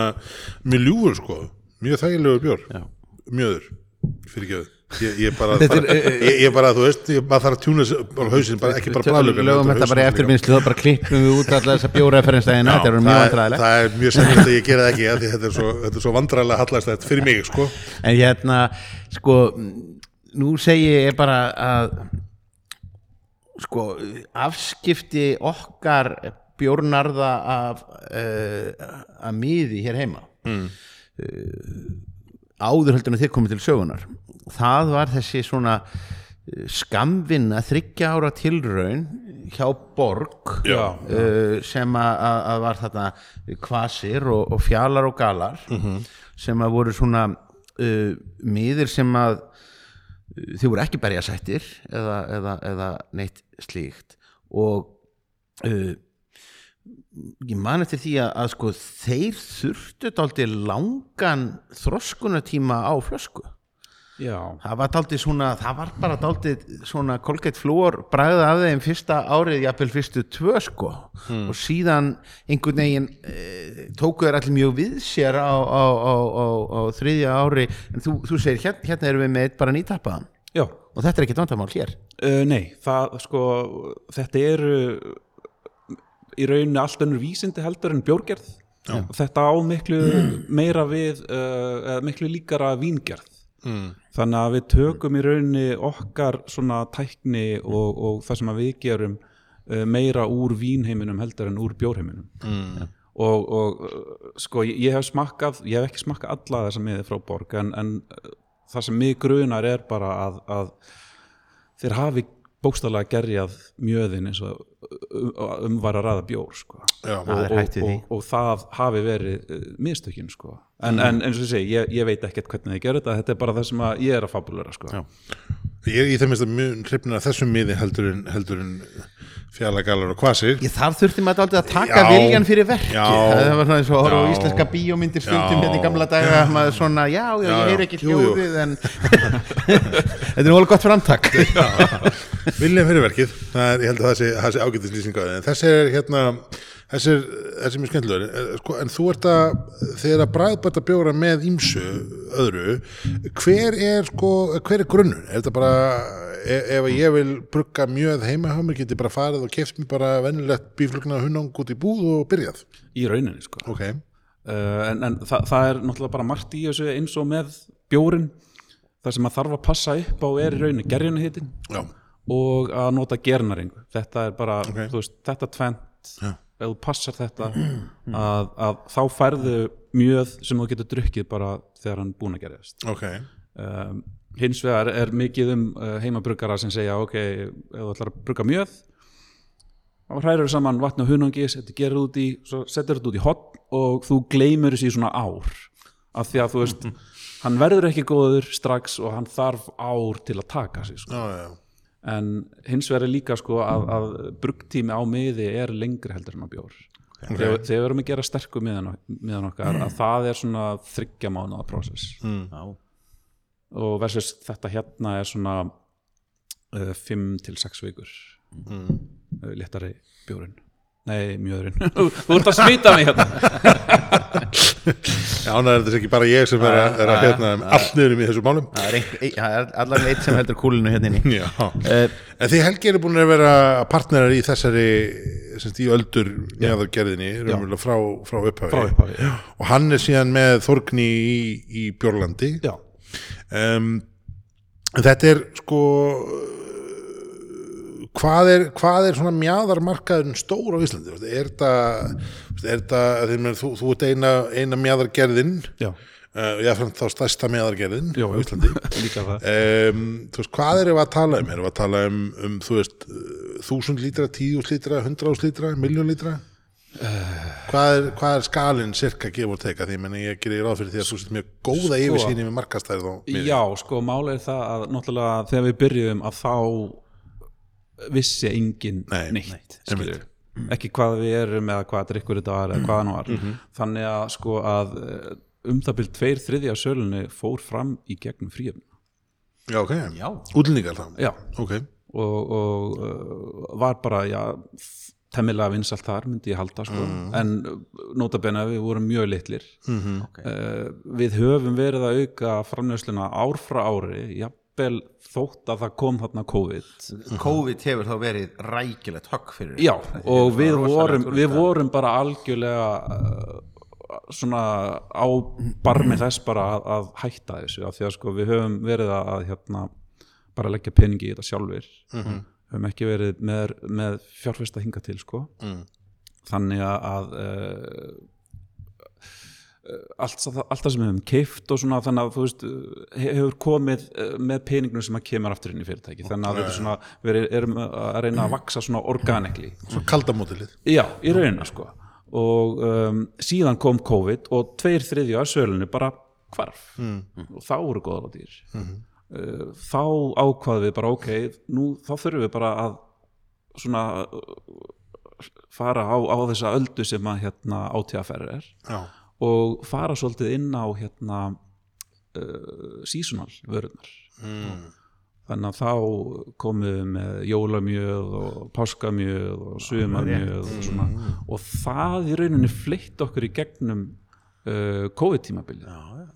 mjög ljúfur sko. Mjög þægilegur bjór. Já. mjöður, fyrir ekki ég, ég bara, bara ég, ég bara, þú veist, ég bara þarf að tjúna hausinn, bara ekki bara bræðlöfin lögum þetta bara eftirvinnslu þá bara klippum við út allar þessa bjóraferðinstæðina þetta er mjög það, vandræðilegt það er mjög sennilegt að ég gera það ekki af því þetta er svo, þetta er svo vandræðilega hallast fyrir mig sko. En hérna sko nú segi ég bara að sko afskipti okkar bjórnarða af uh, að miði hér heima mm. áður heldur en þið komið til sögunar það var þessi svona eh, skamvinna þryggja ára tilraun hjá Borg Já. uh, sem að, var þarna kvasir og, og fjalar og galar sem að voru svona uh, miðir sem að uh, þau voru ekki berjasættir eða, eða, eða neitt slíkt og uh, ég man eftir því að, að sko þeir þurftu dálítið langan þroskunatíma á flösku. Já, það var dálítið svona, það var bara dálítið svona kolgeitt flúor bræða af þeim fyrsta árið, jafnvel fyrstu tvö sko. Og síðan einhvern veginn e, tóku þeir allir mjög við sér á, á, á, á, á þriðja ári. En þú, þú segir, hérna, hérna erum við með bara nýtappaðan. Já. Og þetta er ekkert vandamál hér. Uh, nei, það sko þetta eru í rauninni allt önnur vísindi heldur en bjórgerð. Og þetta á miklu meira við uh, miklu líkara víngerð. Mm. þannig að við tökum í rauninni okkar svona tækni og, og það sem að við gerum uh, meira úr vínheiminum heldur en úr bjórheiminum. Mm. og, og uh, sko ég, ég hef smakkað ég hef ekki smakkað alla þessa miði frá borg en, en það sem mig grunar er bara að, að þeir hafi bókstaflega gerjað mjöðin eins og um, um var að ræða bjór sko. Já. og, Það og, og, og það hafi verið uh, mistökin sko. en, en eins og segi, ég, ég veit ekkert hvernig þið gerðu þetta, þetta er bara það sem að ég er að fabulera sko. ég, ég það minnst að mjög hrifna þessum miði heldur en, heldur en fjallagalar og kvasir ég þar þurfti maður dálítið að taka Já. viljan fyrir verki Já. það var svona eins og Já. íslenska bíómyndir stundum Já. hérna í gamla daga maður svona, já, já, Já, ég já. heyr ekki hljóðið en þetta er alveg gott framtak vilja fyrir verkið það er, ég held að það sé, sé ágætislýsing á því en þessi er hérna þessi er, er mjög skemmtilegur. En, sko, en þú ert að, þegar að bræðbæta bjóra með ímsu öðru hver er sko, hver er grunnur er þetta bara, e, ef ég vil brugga mjög heima hjá mér, get ég bara farið og keft mér bara vennilegt bíflugna hundang út í búð og byrjað? Í rauninni sko. ok, uh, en, en það, það er náttúrulega bara margt í þessu eins og með bjórin það sem að þarf að passa upp á er í rauninni gerjana hitin já, og að nota gernaringu þetta er bara, Ok. þú veist, þetta tvent Já. Ef þú passar þetta að, að þá færðu mjöð sem þú getur drukkið bara þegar hann búin að gerðast ok um, hins vegar er mikið um uh, heimabruggara sem segja ok, ef þú ætlar að brugga mjöð þá hræður saman vatn og hunangi setur gerð út í, svo setur þetta út í hotn og þú gleymur þessi í svona ár af því að þú veist hann verður ekki góður strax og hann þarf ár til að taka sig sko. já, já. En hins vegar er líka sko að, að bruggtími á miði er lengri heldur en á bjór. Þegar, þegar við erum að gera sterku miðan, miðan okkar að það er svona þryggja mánuða prósess. Já. og versus þetta hérna er svona uh, 5 til 6 vikur mm. uh, léttari bjórin nei, mjöðurinn. Þú ert að smita mig hérna. Já, þetta er ekki bara ég sem er að, er að hérna allt niður í þessu málum? Það er, það er allavega eitt sem heldur kúlinu hérna inni. Já, uh, en því Helgi eru búin að vera partnerar í þessari semst, í öldur neðargerðinni raunverulega frá, frá upphafi, Frá upphafi, já. og hann er síðan með Þorgni í, í Björlandi já, um, þetta er sko hvað er, hvað er svona mjaðarmarkaðurinn stór á Íslandi? Er þetta er þú, þú ert eina, eina mjaðargerðin já, uh, ég fann þá stærsta mjaðargerðin já á Íslandi. Um, veist, hvað erum við að tala um? Erum við að tala um, um þú veist uh, þúsund lítra, tíðús lítra, hundraðús lítra miljón lítra? Hvað er, hvað er skalinn cirka gef og teka því menn ég gerir ráð fyrir því að þú sett mjög góða Sko- yfirsýni með markastærið og Já, sko, máli er það að náttúrulega þegar við byrjuðum að þá vissi engin Nei, neitt skilur ekki hvað við erum eða hvað drikkur þetta var eða hvað hann var. Þannig að sko að eh, um það byrjum tveir þriðja sölunni fór fram í gegnum fríöfn Já, ok, Já. útlendingar þá? Já, Ok, og, og uh, var bara já, temmilega vinsalt þar myndi ég halda sko. en notabene við vorum mjög litlir. Mhm. uh, við höfum verið að auka framnjösluna ár frá ári jafnvel þótt að það kom þarna COVID. COVID hefur þá verið rækilegt högg fyrir já og við vorum, við vorum bara algjörlega uh, svona á barmi þess bara að, að hætta þessu af því að sko við höfum verið að, að hérna bara leggja peningi í þetta sjálfur höfum ekki verið með, með fjárfesta hinga til sko. Mm. þannig að uh, allt, það- allt það sem við höfum keift og svona þannig að þú veist he- hefur komið eh, með peningnum sem að kemur aftur inn í fyrirtæki þannig að þetta er svona við erum að reyna að vaksa svona organically. Svo kaldamótilið Já, í raunina sko. Og um, síðan kom COVID og tveir þriðja af sölunni bara hvarf. Og þá voru góðar á dýr. Uh, þá ákvaðum við bara ok, nú þá þurfum við bara að svona fara á, á þessa öldu sem að hérna átíðaferð er. Já, og fara svolítið inn á hérna uh, seasonal vörunar þannig að þá komum við með jólamjöð og páskamjöð og sumarmjöð og svona. Og það í rauninni fleitt okkur í gegnum uh, COVID-tímabilið.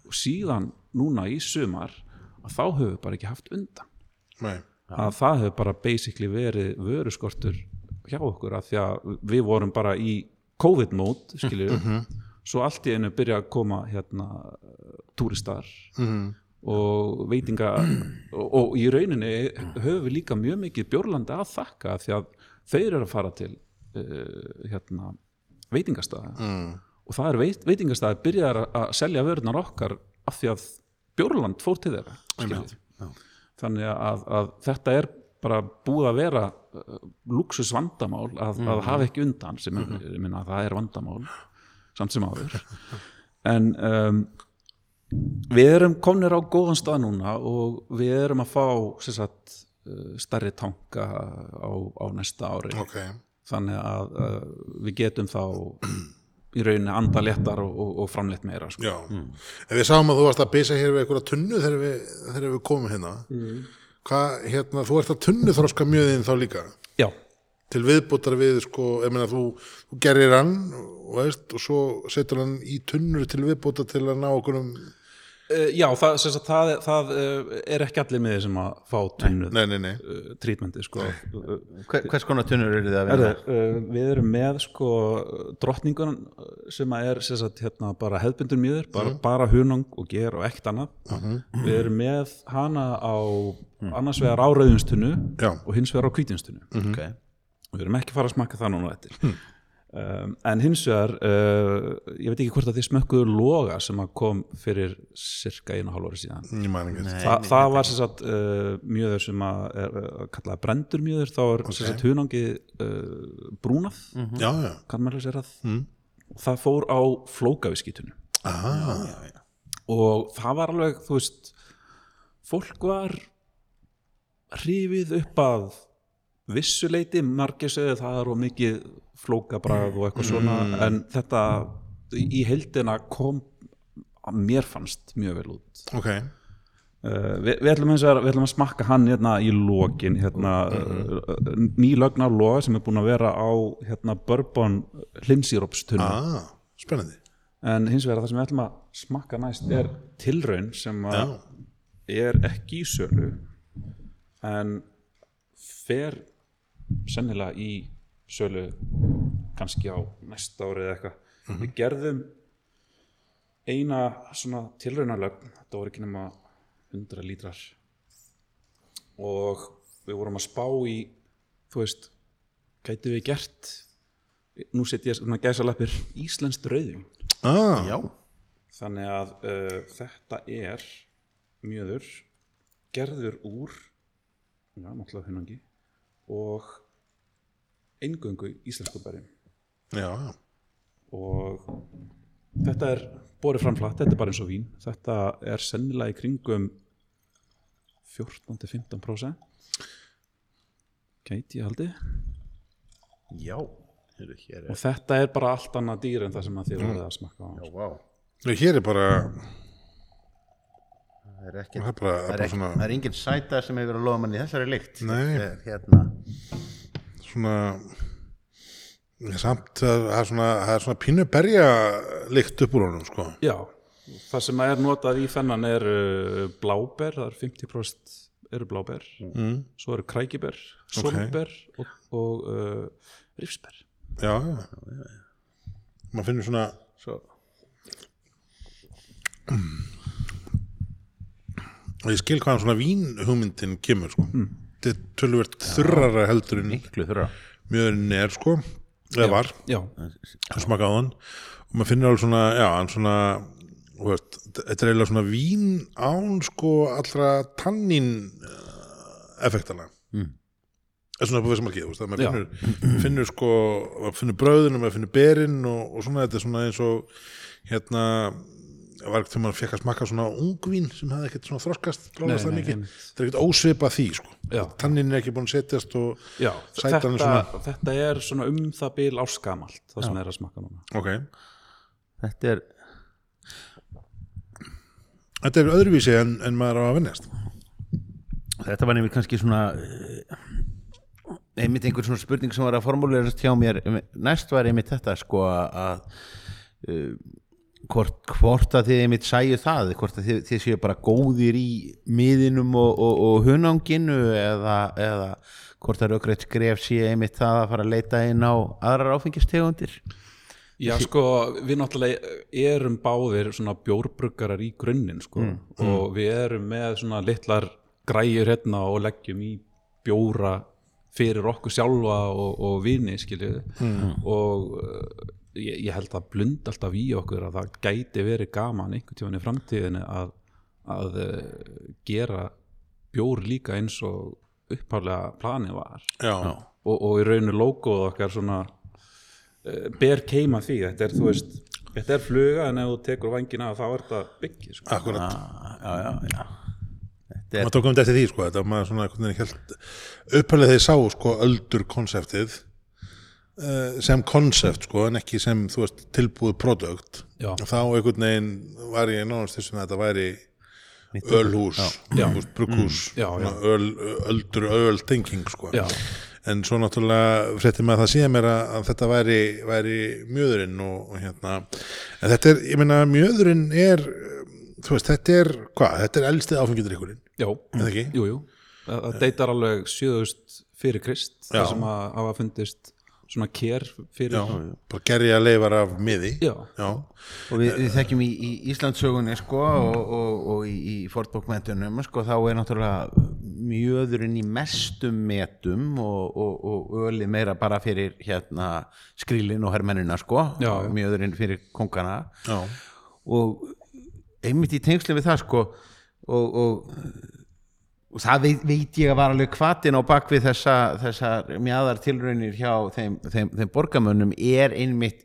Og síðan núna í sumar að þá höfum við bara ekki haft undan. Nei. Að það hefur bara basically verið vöruskortur hjá okkur að því að við vorum bara í COVID-mót skiljum svo allt í einu byrja að koma hérna túristar Mhm. og veitinga og, og í rauninni höfum við líka mjög mikið bjórlandi að þakka því að þeir eru að fara til uh, hérna veitingastæða mm. og það er veit, veitingastæði byrjaðar að- selja vörunar okkar af því að bjórland fór til þeirra skiljið. þannig að, að þetta er bara búið að vera uh, luxus vandamál að, að hafa ekki undan sem er, ég minna að það er vandamál samt sem áður. En um, við erum komnir á góðan stað núna og við erum að fá sagt, uh, stærri tanka á, á næsta ári. Ok, þannig að uh, við getum þá í rauninni anda léttar og, og, og framleitt meira sko. já. En við sáum að þú varst að bysa hér við einhverja tunnu þegar við, þegar við komum hérna. Hvað, hérna, þú ert að tunnu þroska mjöðin þá líka? Já, til viðbútar við, sko, ég meina þú, þú gerir hann, og veist, og svo setur hann í tunnur til viðbútar til að ná okkur um, uh, já það, sem sagt, það, það uh, er ekki allir með sem að fá tunnuð nei, nei, nei. uh, trítmendi sko. Hver, hvers konar tunnur eru þið að vinna? uh, við erum með sko drottningun sem að er sem sagt, hérna, bara hefðbundur mjöður bara, bara hunang og ger og ekkert annað. Við erum með hana á annars vegar á rauðinstunnu og hins vegar á hvítinstunnu Okay. Við erum ekki að fara að smakka það núna eftir. Um, en hins vegar uh, ég veit ekki hvort að þið smökkuðu loga sem að kom fyrir cirka einu og hálf ári síðan. Ég man ekki. Þa, það var sem sagt uh, mjöður sem að er uh, kallaða brendur mjöður þá er sem sagt hunangi uh, brúnað. Já, já, kannmælisverað mm. og það fór á flókaviskítunu aha, og það var alveg þú veist fólk var hrifið upp að vissuleiti margir segðu það er mikið flókabræð og eitthvað svona en þetta í heildina kom að mér fannst mjög vel út. Ok. Uh, við, við, ætlum að, við ætlum að smakka hann hérna í lokin hérna, uh, nýlögn á loga sem er búin að vera á hérna, bourbon hlinsírópstunni Ah, spennandi. En hins vegar það sem við ætlum að smakka næst er tilraun sem að er ekki í sölu en fer sennilega í sölu kannski á næsta ári eða eitthvað. Við gerðum eina svona tilraunalögn þetta voru ekki nema 100 lítrar. Og við vorum að spá í þú veist gætu við gert nú set ég svona gæsalappir íslenskt rauðvín. Ah, Já, þannig að uh, þetta er mjöður gerður úr já, náttúrulega hunangi og eingöngu íslensku bærim Já, já. Og þetta er borið framflatt, þetta er bara eins og vín. Þetta er sennilega í kringum 14-15% gæti ég haldi. Já, er og þetta er bara allt annað dýr en það sem þið voruð að smakka á. Já, Nei, hér er bara, Það er ekki það er bara, Það er, bara svona, það er engin sæta sem hefur verið að lofa manni þessari lykt. Er Hérna svona samt, það er svona, svona pínu berja lykt upp úr honum, sko. Já, það sem er notað í þennan er uh, bláber, það er 50% eru bláber, mm. svo eru krækiber, solber og, og uh, rifsber. Já, já. Maður finnur svona, Svo og ég skil hvaðan svona vínhugmyndin kemur, sko. Þetta er tölvert þurrara heldur en mjöðurinn er, sko, eða var. Já, að smaka á hann. Og maður finnir alveg svona, já, svona veist, þetta er eiginlega svona vín án sko allra tannin uh, effektana mm. er svona på sem að geða maður finnur, finnur sko maður finnur brauðin og maður finnur berin og, og svona þetta er svona eins og hérna var ekkert þegar maður fekk að smakka svona ungvín sem hefði ekkert svona þroskast klárast það nei, mikið, þetta er ekkert ósvipa því sko, Já. tannin er ekki búin að setjast og já Sætan þetta, er svona- þetta er svona um það bil áskamalt, það sem er að smakka núna. ok, Þetta er þetta er öðruvísi en, en maður á að vinnast Þetta var nefnir kannski svona eh, einmitt einhver svona spurning sem var að formulerast hjá mér. Næst var einmitt þetta sko að uh, hvort, hvort að þið einmitt sæju það hvort að þið, þið séu bara góðir í miðinum og, og, og hunanginu eða, eða hvort að raugrætt skref sé einmitt það að fara að leita inn á aðrar áfengistegundir? Já, sko, við náttúrulega erum báðir svona bjórbruggarar í grunninn, sko, og við erum með svona litlar græjur hérna og leggjum í bjóra fyrir okkur sjálfa og, og vini, skiljið, og uh, ég, ég held að blund alltaf í okkur að það gæti verið gaman einhvern tímann í framtíðinni að, að uh, gera bjór líka eins og upphálega planið var. Já, og, og í rauninu logoð okkar svona uh, ber keima því. Þetta er, þú veist, þetta er fluga en ef þú tekur vangina þá er þetta byggi sko. akkurat. Já, já, já. Þetta er maður tók um þetta eftir því sko þetta var svona einhvern veginn held upphælið þeir sá sko öldur konseptið sem konsept sko en ekki sem þú veist tilbúið produkt Já. þá einhvern veginn var ég nánast þessum að þetta væri ölhús, brugghús. Mm. Öldur öl thinking sko. Já. en svo náttúrulega frétti með að það síðan mér að, að þetta væri, væri mjöðurinn og, og hérna. En þetta er, ég meina mjöðurinn er þú veist, þetta er, hvað, þetta er elstið áfengidrykkurinn já, ekki? jú, jú. Það, deytar alveg 7000 fyrir krist Já. það sem að hafa fundist svona kér fyrir já, bara gerja leifar af miði. Já. já, og við, við þekkjum í, í Íslandssögunni sko og, og, og í, í fortbókmentunum sko þá er náttúrulega mjöðurinn í mestum metum og, og, og öli meira bara fyrir hérna skrílin og hermennina sko mjöðurinn fyrir kongana já, og einmitt í tengslu við það sko og, og, og það veit, veit ég að var alveg kvatin á bakvið þessa, þessar mjaðar tilraunir hjá þeim, þeim, þeim borgamönnum er einmitt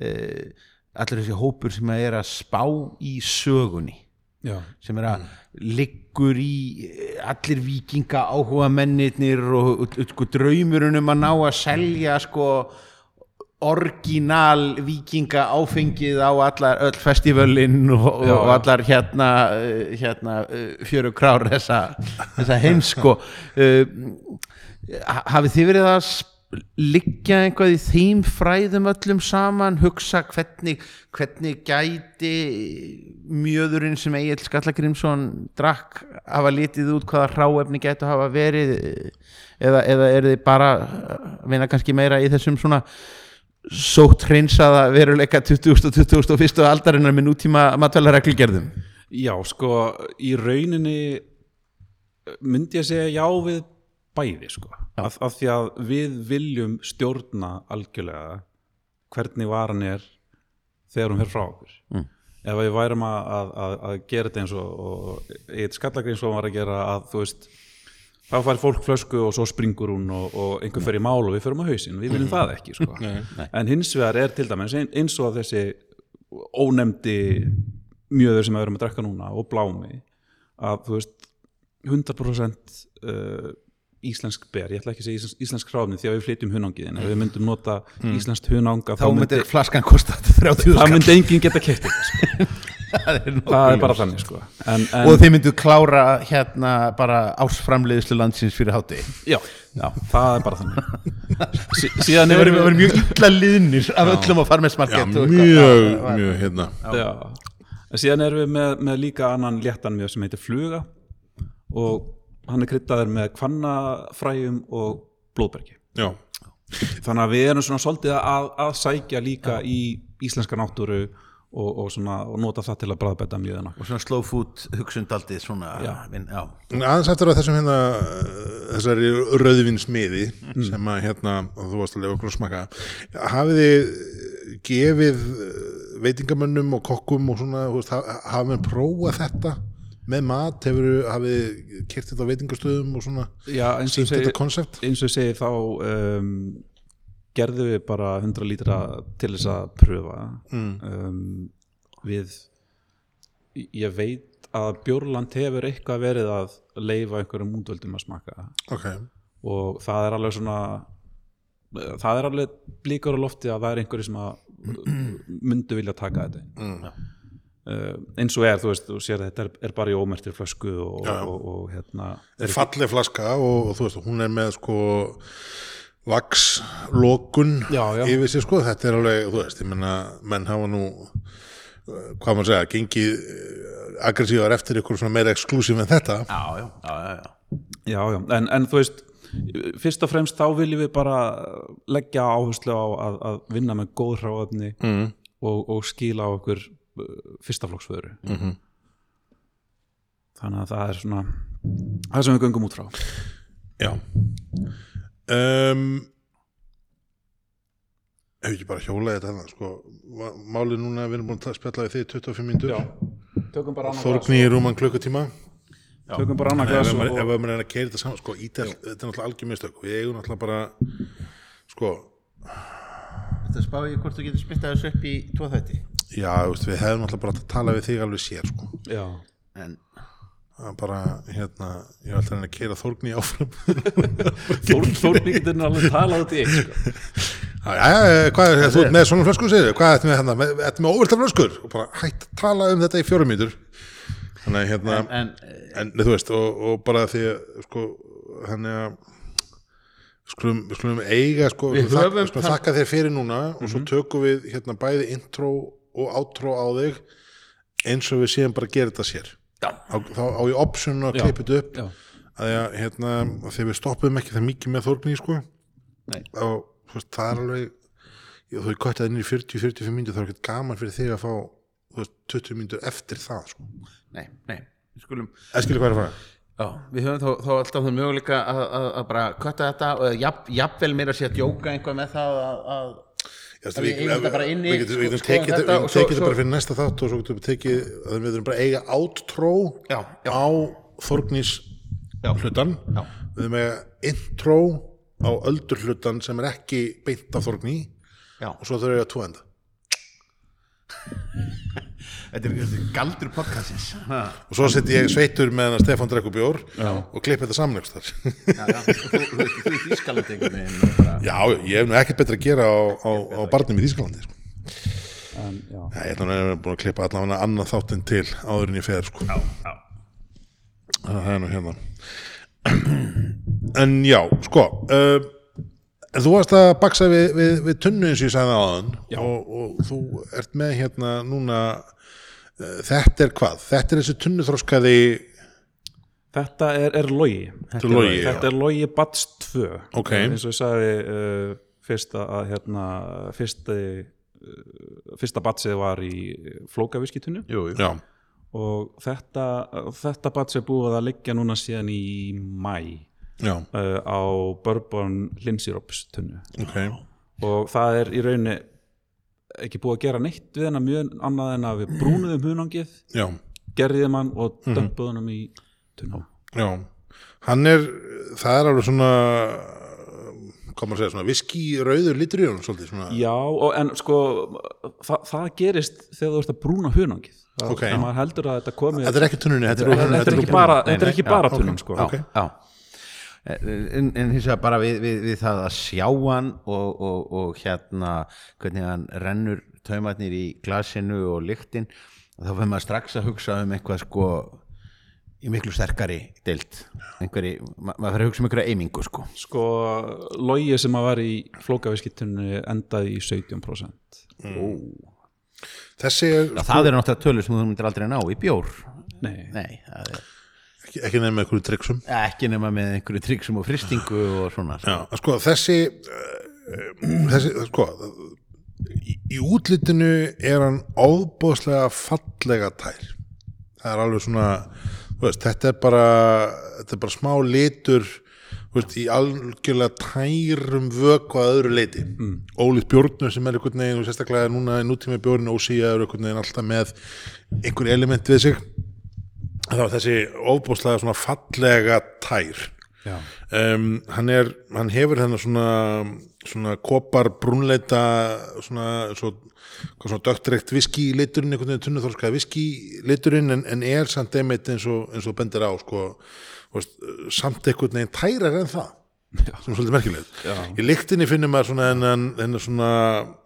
uh, allir þessi hópur sem er að spá í sögunni. Já, sem er að liggur í eh, allir vikinga áhuga mennirnir og, og, og sko, draumurinn um að ná að selja sko orginal vikinga áfengið á allar öll festivölin og, Já, og já. allar hérna, uh, hérna uh, fjöru krár þessa, þessa heims sko. Uh, ha- hafið þið verið að liggja eitthvað í þeim fræðum öllum saman, hugsa hvernig hvernig gæti mjöðurinn sem Egil Skallagrimsson drakk hafa litið út hvaða hráefni gæti hafa verið? Eða, eða er þið bara að vinna kannski meira í þessum svona sótt hreinsaða veruleika 20. og 21. aldarinnar með nútíma matvælareglugerðum já, sko í rauninni myndi ég segja já við bæði sko af, af því að við viljum stjórna algjörlega hvernig varan er þegar hún fer frá okkur mm. ef við værum að, að, að, gera þetta eins og, og eitt skallagrein svo var að gera að þú veist þá fær fólk flösku og svo springur hún og, og einhver í mál og við förum á hausinn. Við viljum það ekki sko. en hins vegar er til dæmis ein- eins og þessi ónefndi mjöður sem við erum að drekka núna og blámi að þú veist 100% uh, íslensk ber, ég ætla ekki að segja íslensk, íslensk hráfni því að við flytjum hunangið en ef við myndum nota íslenskt hunanga þá myndir flaskan kosta 30 það myndi enginn geta keitt þetta sko. það er, það er bara þannig sko. en, en, og þið myndu klára hérna bara ásframleiðslu landsins fyrir hátti já, Já. það er bara þannig. Sí, síðan hefur verður mjög illa liðnir af öllum á Já, farmesmarkett mjög, mjög hérna. Já, en síðan erum við með, með líka annan léttan mjög sem heitir fluga og hann er kryddaður með kvannafræjum og blóðbergi. Já, þannig að við erum svona svolítið að, að sækja líka í íslenska náttúru og, og, svona, og nota það til að bræðbetta mjöðina og svona slow food svona vin, já. En aðeins eftir að þessum hérna þessari rauðvinsmiði sem að hérna, og þú varst að lefa okkur að smaka hafið þið gefið uh, veitingamönnum og kokkum og svona, þú veist, ha- hafið með prófað þetta með mat, hefur hafið kert þetta á veitingastöðum og svona? Já, eins og sínt þetta konsept? eins og ég segi þá um, gerðum við bara 100 lítra til þess að pröfa. Um, við ég veit að Bjórland hefur eitthvað verið að leifa einhverjum útvöldum að smaka. Ok, og það er alveg svona það er alveg blíkur á lofti að það er einhverju sem að myndu vilja taka þetta Mm. uh, eins og er, þú veist, þú sér að þetta er, er bara í ómertir flösku og, já. og, og hérna er falleg flaska og, og þú veist, hún er með sko vakslokun yfir sig sko, þetta er alveg, þú veist, ég menna menn hafa nú hvað maður segja, gengið uh, aggressívar eftir ykkur svona meira exklusív en þetta. Já, já, já, já, já. Já, já, en, en þú veist fyrst og fremst þá viljum við bara leggja áherslu á að, að vinna með góð hráöfni mm. og, og skila á okkur uh, fyrstaflokksföru mm -hmm. þannig að það er svona það sem við göngum út frá. Já um, Hefur ekki bara hjólað þetta hérna, sko, málið núna við erum búin að spjalla við þig í 25 mínútur. Tökum bara annað Þórgni í rúman klukkutíma. Tökum bara annað ef glas við og, erum að reyna að keira þetta saman sko, þetta er náttúrulega algjör mistök. Við eigum náttúrulega bara sko, Þetta spáði ég hvort þú getur smittað þessu upp í tvo þætti. Já, veist, við hefum náttúrulega bara að tala við þig alveg sér sko. já, en bara, hérna, ég er alltaf að að keira Þórgni áfram. Þór, Þórni getur alveg talað út í eitt sko. Hvað er, þú ert með svona flöskur segir, hvað ertu með hérna, með, með óvölda flöskur? Og bara hætt að tala um þetta í fjórum mínútur. Þannig að hérna en, en en þú veist, og, og bara því að sko, þannig að við skulum, skulum eiga sko, Við þak, höfum skulum þakka þér fyrir núna og svo tökum við hérna bæði intro og outro á þig eins og við séum bara að gera þetta sér. Á, þá á ég option að klippa þetta upp. Já, að ég, hérna, að þegar við stoppum ekki það mikið með Þórgni sko. Og veist, það er alveg ég, þú kvætti það inn í 40-45 mínútur þá er ekkert gaman fyrir þig að fá veist, 20 mínútur eftir það sko. nei, nei, við skulum eða skilja hvað er að fara? Já, við höfum þá, þá alltaf það möguleika að, að, að bara kötta þetta og jafn, jafnvel meira að sé að djóka einhvað með það að, að við getum, sko- tekið þetta, bara fyrir næsta þátt og svo getum við tekið að við erum bara eiga já. á Þorgnís hlutan við erum að intro á öldur hlutan sem er ekki beint af Þorgní og svo þurfum við að tvo enda Þetta er, galdur podcastins og svo seti ég sveitur með hann Stefán drekku bjór Já. og klippi þetta samnægst þar þú, er veginn og bara, já, ég hef nú ekkert betra að gera á, á, á barnum í Þýskalandi sko. ég ætla að búin að klippa allavega annað þáttinn til áður en ég fer sko. já, já. það er nú hérna en já, sko uh, en þú varst að baksa við, við, við tunnu eins og ég sagði áðan og, og þú ert með hérna núna þetta er hvað? Þetta er þessi tunnuþróskaði Þetta er, er logi. Þetta er Logi, Þetta er logi Bats 2 Ok. eins og ég sagði uh, fyrst að hérna fyrsti, uh, fyrsta batsið var í já, og þetta, þetta bats er búið að liggja núna síðan í mæ uh, á Bourbon Linsirops tunnu. Ok. Og það er í rauninni ekki búið að gera neitt við hennar mjög annað en að við brúnuðum hunangið já, gerðum hann og dömpuðum hann í tunnu já hann er það er alveg svona maður að segja, svona viski rauður litur í honum svolítið svona Já, og, en sko það, það gerist þegar þú ert að brúna hunangið það, Ok. maður heldur að þetta komi Þetta er ekki tunnunni, þetta er, þetta, er ekki bara, þetta er ekki já, bara ok. tunnan sko. já, Ok. já. En, en hins vegar bara við, við, við það að sjá hann og, og, og hérna hvernig hann rennur taumarnir í glasinu og lyktin þá fyrir maður strax að hugsa um eitthvað sko í miklu sterkari deild. Einhverji, ma maður fyrir að hugsa um einhverja eimingu sko. Sko logi sem að var í flókaviskittunni endaði í 17% Þessi er Já, það eru náttúrulega tölur sem þú myndir aldrei ná í bjór. Nei, Nei, það er ekki, ekki nefn með einhverju tryggsum ekki nema með einhverju tryggsum og fristingu og svona Já, sko þessi uh, þessi, sko í, í útlitinu er hann ábóðslega fallega tær. Það er alveg svona veist, þetta er bara þetta er bara smá litur veist, í algjörlega tærum vöku að öðru leiti mm. ólíkt bjórnu sem er einhvern veginn og sérstaklega núna í nútíma bjórnu ósíja er einhvern veginn alltaf með einhver element við sig þá er þessi óbúslega svona fallega tær. Já, um, hann er hann hefur þennan svona svona kopar brúnleita svona, svo, hvað svona dögtreikt viski liturinn, einhvern veginn tunnuþorskaði viski liturinn en, en er samt einmitt eins og, eins og bendir á sko, veist, samt einhvern veginn tærar en það sem er svolítið merkilegt. Já. í lyktinni finnum maður svona hennan, hennan svona,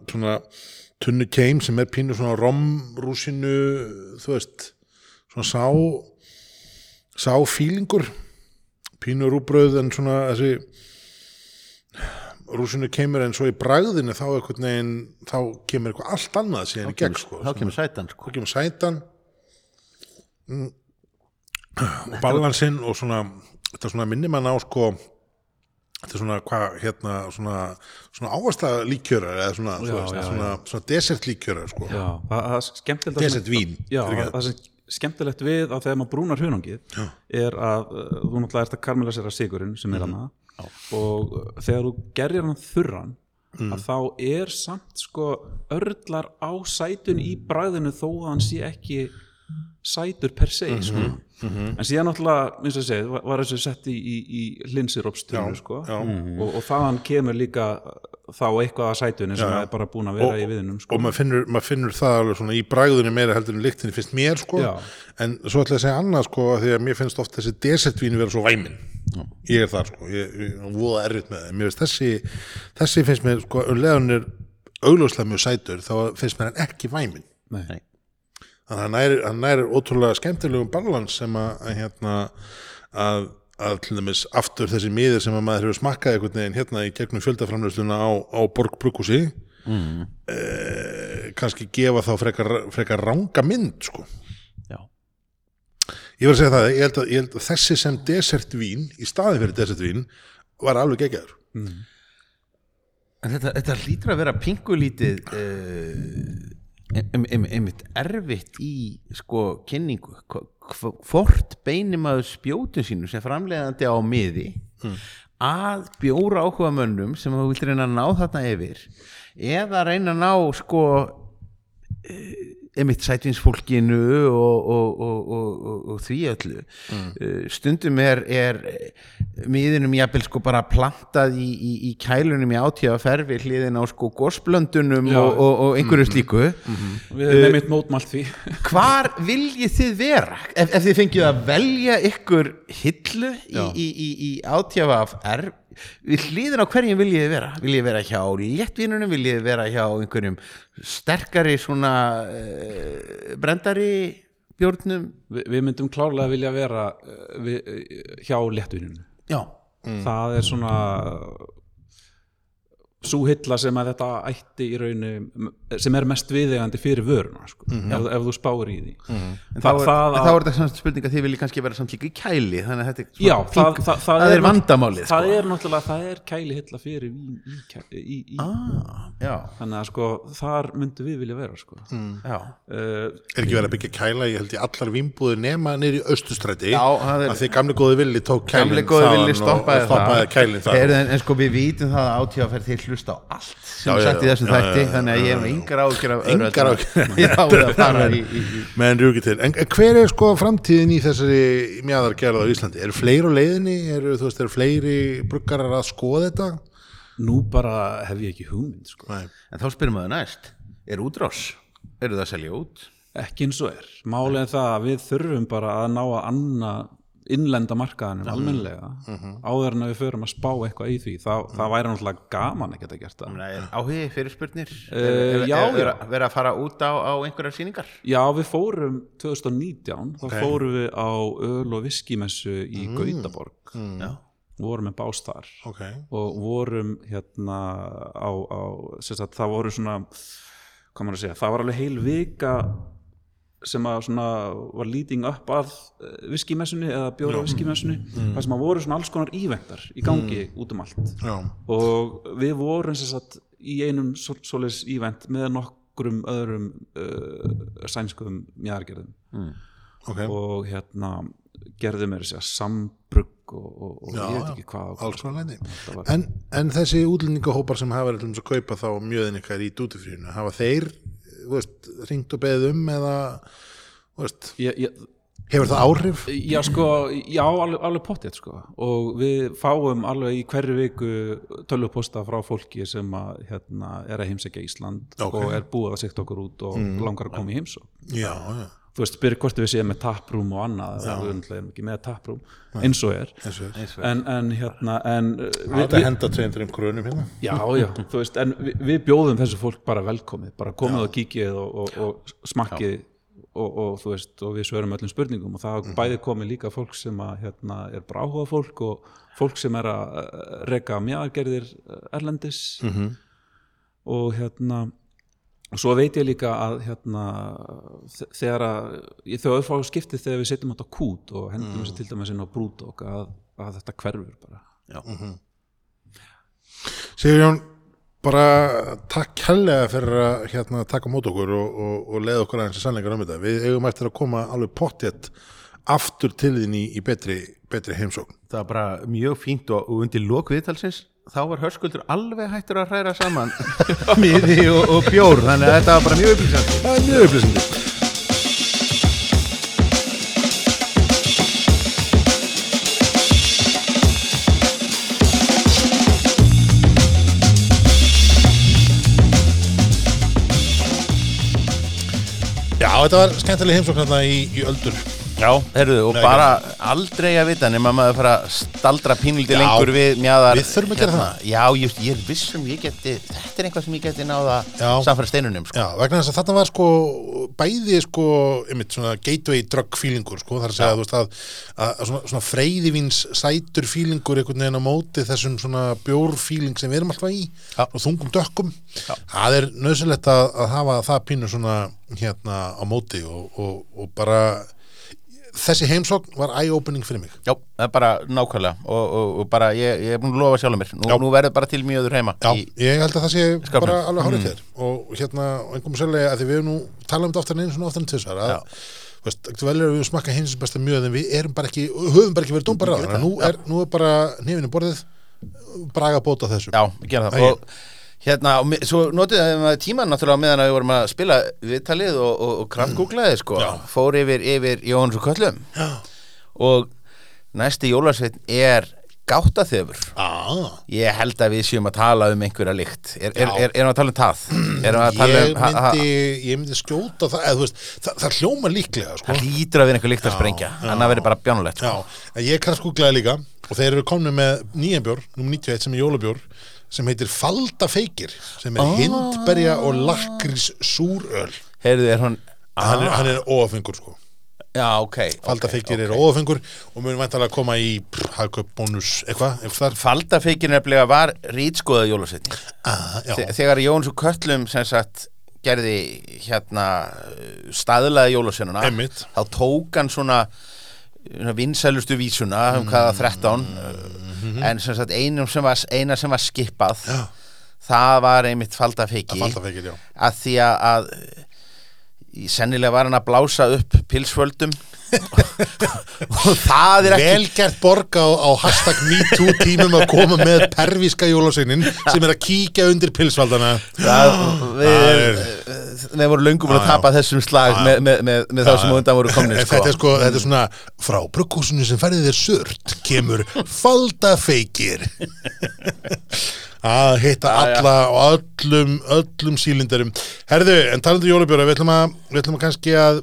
svona tunnu keim sem er pínu svona romrúsinu þú veist svona sá sá fílingur pínu rúbröð en svona þessi rúsinu kemur en svo í bragðinu þá einhvern veginn þá kemur eitthvað allt annað síðan í gegn sko. þá kemur sætan sko þá kemur sætan mm, og balansinn og svona þetta svona minnir mann á sko þetta er svona hvað hérna svona, svona ávasta líkjörar eða svona, Já, já, veist, já, svona, svona desert líkjörar sko. já það, það er skemmtilegt að- desert vín Já, Fyrirgefðu. það sem skemmtilegt við að þegar maður brúnar hunangið er að uh, þú náttúrulega ert að karmelisera sigurinn sem er hana og uh, þegar þú gerðir hann þurran að þá er samt sko örlar á sætun í bræðinu þó að hann sé ekki sætur per se sko. en síðan náttúrulega, eins og ég segið, var, var þessu sett í, í, í hlinsiropstunni sko. já. og, og þaðan kemur líka þá eitthvað að sætunni sem Já. er bara búin að vera í viðinum sko. og maður finnur, maður finnur það alveg svona í bragðunni meira heldur en lyktinni finnst mér sko Já. en svo ætla ég að segja annað sko af því að mér finnst oft þessi desertvín vera svo væmin ég er þar sko ég, ég, ég voða erfitt með það, mér finnst þessi þessi finnst mér sko, um leðan er augljóslega mjög sætur, þá finnst mér hann ekki væmin Nei. Þannig að hann næri, ótrúlega skemmtilegum balans sem að, hérna að, að til dæmis aftur þessi miður sem að maður hefur smakkað einhvern veginn hérna í gegnum fjöldaframlösluna á, á Borg Brukusi mm. kannski gefa þá frekar, frekar ranga mynd sko. Já, ég verð að segja það, ég held að, ég held að þessi sem desertvín, í staðin fyrir desertvín var alveg geggjaður. En þetta, þetta hlýtur að vera pingulítið uh, einmitt erfitt í sko kynningu. Hvort beinir maður spjótu sínu sem framleiðandi á miði að bjóra áhuga mönnum sem þú vilt reyna að ná þarna yfir eða reyna að ná sko einmitt sætinsfólkinu og, og, og, og, og því öllu. Uh, stundum er, er miðinum jafnvel sko bara plantað í, í, í kælunum í átíða ferfi hliðin á sko gósblöndunum Já. og, og, og einhverju slíku. Við erum einmitt mótmælt því. hvar viljið þið vera? Ef, ef þið fengið að velja ykkur hillu í, í, í, í átíðafr við hliðin á hverjum viljið þið vera? Viljið þið vera hjá léttvínunum viljið þið vera hjá einhverjum sterkari svona uh, brendari bjórnum? Vi, við myndum klárlega vilja vera uh, við, uh, hjá léttvininu já, það er svona svo hilla sem að þetta ætti í rauninu sem er mest viðegandi fyrir vöruna sko, ef, ef þú spáir í því. En þá það, er, það, en þá er þetta samt spurning að þið viljið kannski vera samt líka í kæli þannig að þetta er Já, það, það, það er vandamálið það sko. er náttúrulega, það er kæli hilla fyrir vín í, í, í, ah, þannig að sko þar myndum við vilja vera sko. já. Uh, er ekki verið að byggja kæla, ég held ég allar vínbúður nema í austustræti er- að því gamli góði villi tók kælin Gamli góði villi þaðan og- stoppaði, kælin það Við það hlusta á allt sem er sagt í Já, þætti þannig að ég já. yngar ágjör af í, í menn rjúki til en, hver er sko framtíðin í þessari mjæðargerð á Íslandi? eru fleiri á leiðinni? eru, þú veist, eru fleiri bruggarar að skoða þetta? nú bara hef ég ekki hugmynd sko. En þá spyrum maður næst, er útrás? Eru það að selja út? ekki eins og er er það að við þurfum bara að ná að anna innlenda markaðanum almennilega áður en að við förum að spá eitthvað í því það, það væri náttúrulega gaman að geta gert það. Nei, áhugi fyrirspurnir? Eh, já, já. Verið að fara út á, á einhverjar sýningar? Já, við fórum 2019 þá fórum við á öl og viskimessu í Gautaborg. Já. vorum með bás þar. Ok, og vorum hérna á, á sagt, það voru svona hvað maður að segja, það var alveg heil vika sem að svona var leading up að viskimessunni eða bjóra viskimessunni þar sem að voru svona alls konar íventar í gangi út um allt. Já, og við vorum sem sagt í einum svoleiðis ívent með nokkrum öðrum uh, sænskum mjæðargerðum ok. Og hérna gerðum er þess að sambrugg og, og, og Já, ég veit ekki hvað það var, en, en þessi útlendingahópar sem hafa verið að kaupa þá mjöðin ykkar í dútifrínu hafa þeir, veist, ringt og beðið um eða, veist ég, ég, hefur það áhrif? Já, sko, já, alveg, alveg pottið, sko og við fáum alveg í hverju viku tölvuposta frá fólki sem að, hérna, er að heimsækja Ísland Ok. og er búið að sikta okkur út og langar að koma í heimsó já, já, þú veist, byrja hvort við séum með taprúm og annað, við náttúrulega erum ekki með taprúm eins og er. Eins og er. En, en hérna, en uh, Það er að henda 200 krönum hérna. Já, já, þú veist, en við, við bjóðum þessu fólk bara velkomið, bara komið og kíkið og, og, og smakkið og, og þú veist, og við svörum öllum spurningum og það hafa bæði komið líka fólk sem að hérna, er bara áhuga fólk og fólk sem er að uh, reka mjæðargerðir erlendis. -hmm. og hérna og svo veit ég líka að hérna, þe- þegar að ég þau að fá skiptið þegar við setjum þetta kút og hendum þessi til dæmis inn á brúdók að, að þetta hverfur bara. Sigurjón, bara takk hellega fyrir að hérna, taka mót okkur og, og, og leða okkur aðeins að sannleikar um þetta. Við eigum eftir að koma alveg pottjett aftur til þín í, í betri, betri heimsókn. Það var bara mjög fínt og, og undir lok viðtalsins þá var hörskuldur alveg hættur að hræra saman miði og, og bjór þannig að þetta var bara mjög upplýsandi Það er mjög upplýsandi. Já, þetta var skemmtileg heimsókn hérna í, í öldur. Já, herruðu, og Nei, bara aldrei að vita nema maður fara að staldra pínlítið Já, lengur við hérna. við þurfum að gera það. Já, just, ég er vissum ég geti, þetta er eitthvað sem ég geti náða Já. samfæra steinunum sko. Já, vegna þess að þarna var sko bæði sko, einmitt svona gateway drug feelingur sko, þar að segja, þú veist að, að, svona, svona freyðivins sætur feelingur einhvern veginn á móti þessum svona bjór feeling sem við erum alltaf í Já. og þungum dökkum það er nöðsynlegt að, að hafa það pínu svona hérna á móti og, og, og bara þessi heimsókn var eye-opening fyrir mig. Já, það er bara nákvæmlega og, og, og bara ég, ég er búin að lofa sjálfur mér. Nú, nú verður bara til mjöður heima Já, ég held að það sé Skápnum. bara alveg hárið þér og hérna, einhverjum sérlega að því við erum nú talað um þetta oftar en einu svona oftar en tvisar að, þú veist, ekki vel er að við smakka hins besta mjög en við erum bara ekki, höfum bara ekki verið dómbar á þannig að nú er, bara nefinu borðið braga bóta þessu. Já, gerum það. Og hérna, og svo notið það tíman náttúrulega meðan að við vorum að spila viðtalið og, og, og kraftgúklaði sko, Já. fór yfir, yfir Jóhannes og Köllum Já, og næsti jólarsveit er gáttaþefur. Ah, ég held að við séum að tala um einhverja lykt. Er, er, er, erum við að tala um það? Við að tala ég um myndi ég myndi skjóta það, eða veist það, það hljóma líklega, sko. Það hlýtur að vera einhver lykt að sprengja annað verður bara bjánulegt sko. Ég googlaði líka og þeir eru komni með nýjan bjór, nummer 91 sem er jólabjór sem heitir Falda Feikir sem er hindberja og lakrís súröl heyrðu er hún hann er, hann er óafengur sko. Já ok Falda ok, Feikir ok. er óafengur og mun væntalega að koma í pff, hagkaup bónus eitthvað Faldafeikin nefnilega var rítskoða jólasetning ah, þegar Jóns og Köllum sem sagt gerði hérna staðlaði jólasennuna Einmitt. þá tók hann svona vinsælustu vísuna um hvaða 13 uh, en sem sagt sem var, eina sem var skipað Já. það var einmitt faldafeiki Falda Feikir, já. Að því að, að sennilega var hann að blása upp pilsföldum og það er ekki Velgert borga á, á hashtag MeToo tímum að koma með pervíska jólasveinin sem er að kíkja undir pilsvaldana. Það, við, Það er- við vorum löngum að Já, já. tapa þessum slag með, með, með, með þá sem undan voru komnir En Þetta sko, þetta er svona frá brugghúsinu sem færði þér surt kemur faldafeikir að hitta alla og öllum öllum sílindarum. Herðu, en talandu jólabjóra, við ætlum að við ætlum að kannski að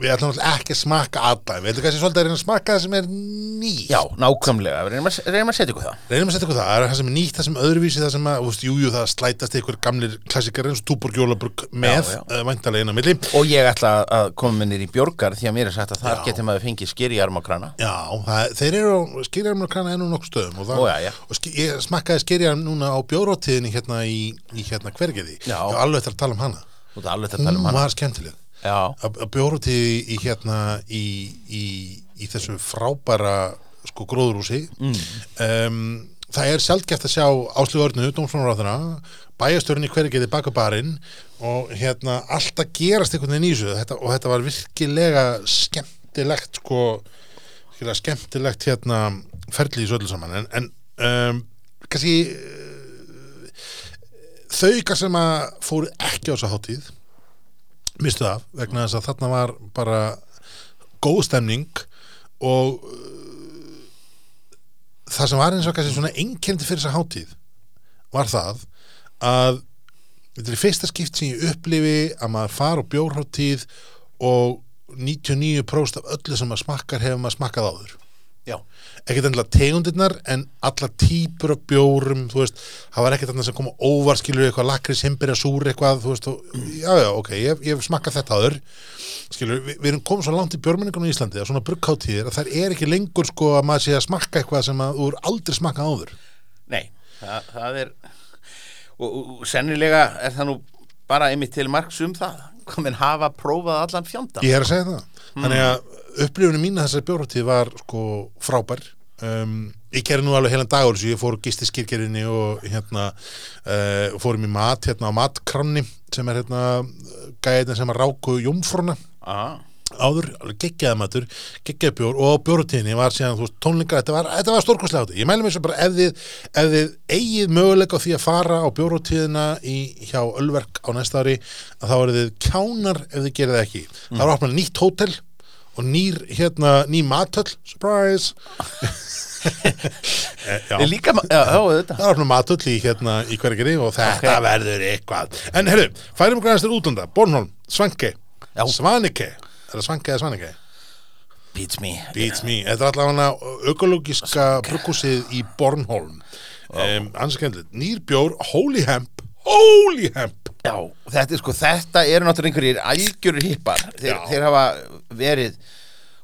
við ætlum ekki að smakka alla við ætlum kannski svolítið að reyna að smakka það sem er nýtt? Já, nákvæmlega, við reynum reynum að setja ykkur það. Reynum að setja eitthvað það, það er það sem er nýtt, það sem er öðruvísi það sem að, veist, jú, jú, það slætast einhver gamlir klassikar eins og Túborg Jólabrugg með, uh, væntalega inn á milli. Og ég ætla að koma með nýr í björgar því að mér er sagt að þar getur maður fengið skýr í armakrana Já, það, þeir eru á skýrjarmur krana ennum nokkuð stöðum og, það, Ó, já, já. og ski, ég smakkaði skýrjarm núna á bjórótiðinni hérna í, í hérna hvergeði var alveg eftir að tala um hana. Hún um hana. var skemmtileg að að bjórótiði í hérna í, í, í þessu frábæra sko gróðurúsi mm. um, það er sjálfgeft að sjá Áslegu Örnu, Dómsfónaráðuna bæjastörn í hvergeði baka barinn og hérna allt að gerast einhvern veginn í þessu. Þetta, og þetta var virkilega skemmtilegt sko skemmtilegt hérna ferli í þessu öllu saman. En, en um, kannski uh, þau ykkar sem að fóru ekki á þessa hátíð mistu af vegna þess að þarna var bara góð stemning og uh, það sem var eins og kannski svona einkendi fyrir þessa hátíð var það að þetta er fyrsta skipt sem ég upplifi að maður fara á bjórháttíð og 99% af öllu sem maður smakkar hefur maður smakkað áður ekkert endilega tegundirnar en alla típur af bjórum þú veist, það var ekkert annað sem koma óvar skilur eitthvað lakris, himbirja, súr eitthvað þú veist, og, já, já, ok, ég, ég hef smakkað þetta áður. Skilur, við, við erum komið svo langt í bjórmenningunum í Íslandi, að svona brugghátíðir að það er ekki lengur sko að maður sé að smakka eitthvað sem að þú er aldrei smakkað áður. Nei það, það er og, og, sennilega er það nú bara einmitt til marks um það. Komin hafa prófað allan fjanda ég er að segja það, þannig að upplifunum mín að þessari bjórhátíð var sko frábær. Um, ég gerði nú alveg heilan dagur ég fór og gisti skirkerinni og hérna uh, fórum í mat hérna á matkranni sem er hérna gæðin sem að ráku jómfruna. Ah, áður, alveg geggjaði matur geggjaði bjór og á bjórutíðinni var síðan þú veist, tónlingar, þetta var, þetta var stórkostlega átti ég mæli mér svo bara ef þið, ef þið eigið möguleika því að fara á bjórutíðina í, hjá Ölverk á næsta ári að þá eru þið kjánar ef þið gerir það ekki. Það og nýr, hérna, ný matöll surprise Eh, já. er líka já, já, Það var svona matöll í hérna í hverjageri og þetta Ok. verður eitthvað. En herru, færum aðeins til útlanda. Bornholm, Svanke, Já. Svanike, er það Svanke eða Svanike? beats me Beats me. Þetta er allavega ökológiska brukkúsið í Bornholm. Um, Anskendlið, nýr bjór, Holy Hemp, Holy Hemp. Já, þetta er sko, þetta eru náttúrulega einhverjir algjörur hippar. Þeir, þeir hafa verið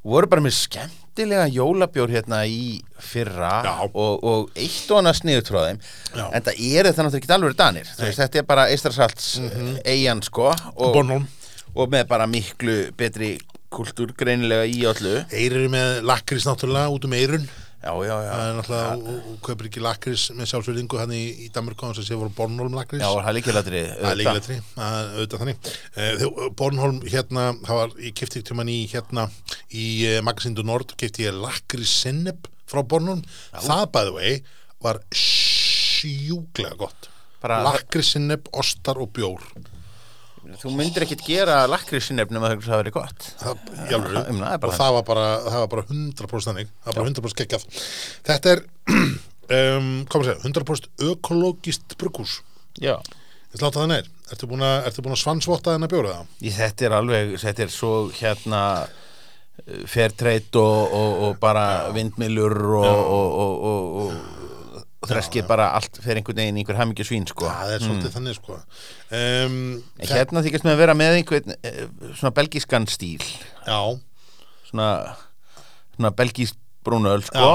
voru bara með skemmtilega jólabjór hérna í fyrra og, og eitt og annað sniður tróðum en það eru það náttúrulega ekki alveg danir. Veist, þetta er bara Eistrasalts mm -hmm. eigin sko og, og með bara miklu betri kultúr greinilega í öllu. Eir eru með lakrís náttúrulega út um eirun. Já, já, já. Það er náttúrulega, og kaupir ekki lakrís með sjálfsverðingu hann í, í Danmark og þess að sé voru Bornholm lakrís. Já, það er líkilatri Það er er auðvitað þannig. Uh, Bornholm hérna það var, ég kefti ekki tímann í hérna í uh, Magasindu Nord, kefti ég lakri sinneb frá Bornholm. Það by the way var sjúklega gott. Bara- lakri sinneb, ostar og bjór Þú myndir ekkit gera lakri sinnefnum að það verið gott. Það, það- um, það og það var bara það var bara 100% þannig, það var bara 100% geggjað. Þetta er um, segja, 100% ökologist brugghús, Já. Ég sláta það neir ertu búin að, ertu búin að svansvotta þennan bjóra það? Þetta er alveg, þetta er svo hérna fairtrade og, og, og bara vindmilur og, og, og, þreskið bara allt fyrir einhvern veginn einhver hamingju svín sko. það er svolítið þannig sko. Um, hérna þykist með að vera með einhvern eh, svona belgískan stíl. Já, svona, svona belgísk brúnöl sko.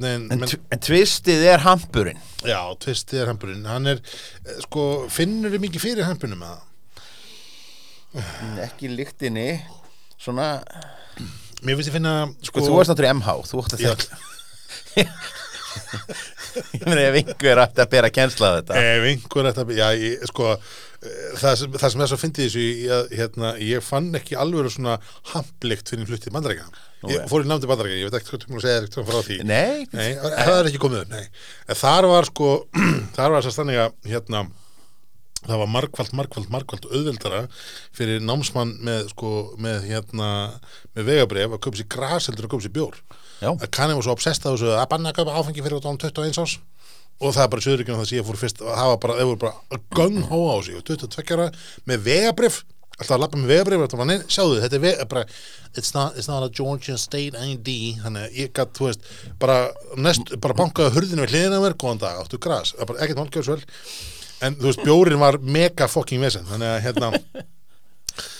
en, en tvistið er hampurinn. Já, tvistið er hampurinn. Hann er, eh, sko, finnur þið mikið fyrir hampurinn með það? ekki lyktinni. Svona, Mér finnst ég finna, sko, sko þú varst náttúrulega MH þú átt að þekka ég meina ef einhver ætti að bera kensla á þetta. Ef einhver þetta, já, ég, sko eh, það sem, það sem er svo fyndið þessu ég, hérna, ég fann ekki alveg svona hamblikt fyrir fluttið bandarækja ég fór í námdi bandarækja, ég veit ekki hvað þú múin að segja eitthvað frá því. Nei, Nei, það er ekki komið nei. Þar var sko, þar var þess að þannig að hérna, það var margfald, margfald, margfald auðveldara fyrir námsmann með sko, með hérna, með vegabref að köpa sér gras heldur að köpa sér bjór. Að kanni var svo obsessed að þessu að banna að köpa áfengi fyrir út án 21 ás og það er bara söðuríkjum það sem ég fór fyrst að hafa bara, þeir voru bara gung hó á sig. Og 22 ára með vegabref alltaf að lappa með vegabrif og nei, sjáðu, þetta er veg, bara, it's not, it's not a Georgia state ID þannig að ég gætt, þú veist bara, nest, bara bankaði hurðinu við hliðina mér, góðan dag, áttu er bara ekkert málkjörsvel en þú veist, bjórin var mega fucking vesen. Þannig að hérna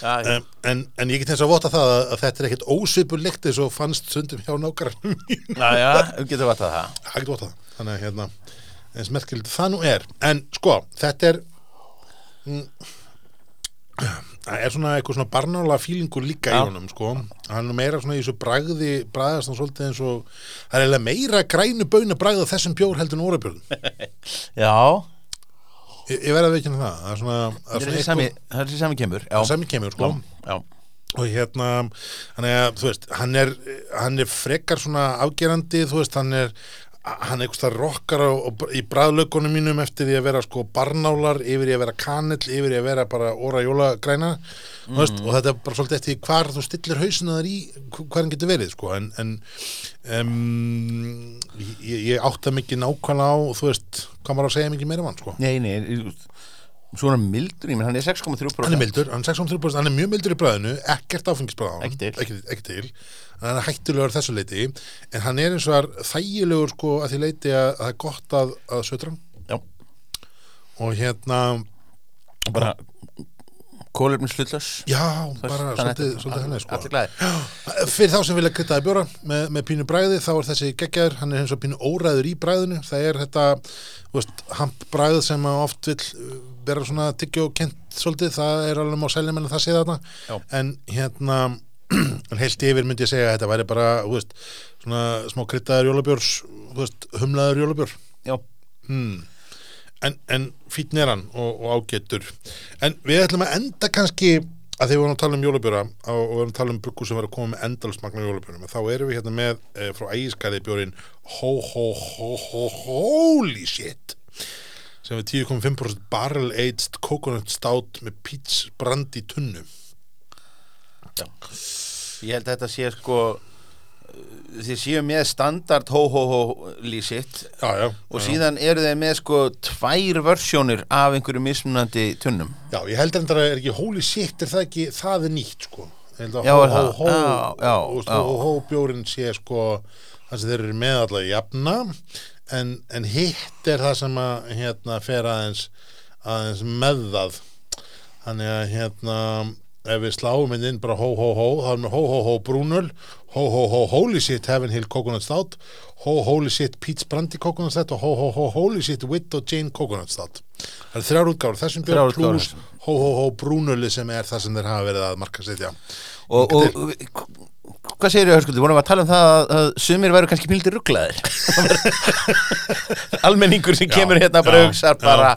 já, um, en, en ég get eins að vota það að, að þetta er ekkert ósvipur lykt eins og fannst sundum hjá nákvæmum já, já, þú getur vatað það. Það get vota það, þannig að hérna eins merkilegt það nú er. En sko, þetta er mm, það er svona eitthvað svona barnála fílingur líka í Já. honum sko, hann er meira svona í þessu bragði bragðast hann svolítið eins og það er meira grænu bauna bragð af þessum bjór heldur en órabjörn já, ég, ég verði að veikina það það er svona, það það er er svona sami það er sami kemur já, sem kemur sko. Já, og hérna hann er, þú veist, hann er hann er frekar svona afgerandi þú veist, hann er hann eitthvað rockar á, á, í bræðlökunum mínum eftir því að vera sko barnálar yfir í að vera kanell, yfir í að vera bara óra jólagræna mm. veist, og þetta er bara svolítið eftir því hvar þú stillir hausinu þar í hvar hann getur verið sko en, en um, ég, ég átta mikið nákvæmlega á þú veist, hvað maður að segja mikið meira mann sko nei, nei ég- svona mildur, ég menn hann er 6,3% hann er mildur, hann er 6,3% hann er mjög mildur í bræðinu, ekkert áfengisbræð á hann Ekki til. ekki, ekki til. Hann er hættulegur þessu leiti en hann er eins og er þægilegur sko að því leiti að, að það er gott að, að hann. Já, og hérna bara kólefnis hlutlaus já, bara svolítið, svolítið hann er sko fyrir þá sem vilja kryttaði bjóra með, með pínu bræði þá er þessi geggjaður, hann er eins og pínu óræður í bræðinu, það er þetta veist, hamp bræð sem oft vill uh, vera svona tyggjó kent svolítið, það er alveg má selja menn að það sé Já. þarna en hérna en heilt yfir myndi ég segja að þetta væri bara þú veist, svona smá kryttaður jólabjórs þú veist, humlaður jólabjór. Já, hmm. en, en fítn er hann og, og ágetur en við ætlum að enda kannski að þegar við vorum að tala um jólabjóra og við vorum að tala um bruggu sem var að koma með endalsmagna jólabjórum þá erum við hérna með e, frá ægiskæði bjórin ho ho ho ho holy shit sem er 10,5% barrel aged coconut stout með peach brandi tunnu. Ég held að þetta sé sko þið séu með standard ho ho ho lísitt já, já, og já. síðan eru þeir með sko tvær versjónir af einhverju mismunandi tunnum. Já, ég held að það er ekki holy shit er það ekki, það er nýtt sko. Að Já, Já, já, já. hó bjórin sé sko það sem þeir eru með allavega jafna en, en hitt er það sem að hérna fer aðeins aðeins með það þannig að hérna ef við sláum inn bara hó hó hó þá erum við hó hó hó brúnul hó hó hó holy shit heaven hill coconut stout hó holy shit peach brandy coconut stout og hó hó hó holy shit widow jane coconut stout það er þrjár útgáður þessum björn útgáfur. plus hó hó hó brúnuli sem er það sem þeir hafa verið að marka setja og, og hvað segir ég hörskuldi, vorum við að tala um það að, sumir væru kannski mildir rugglaðir almenningur sem kemur hérna bara já. bara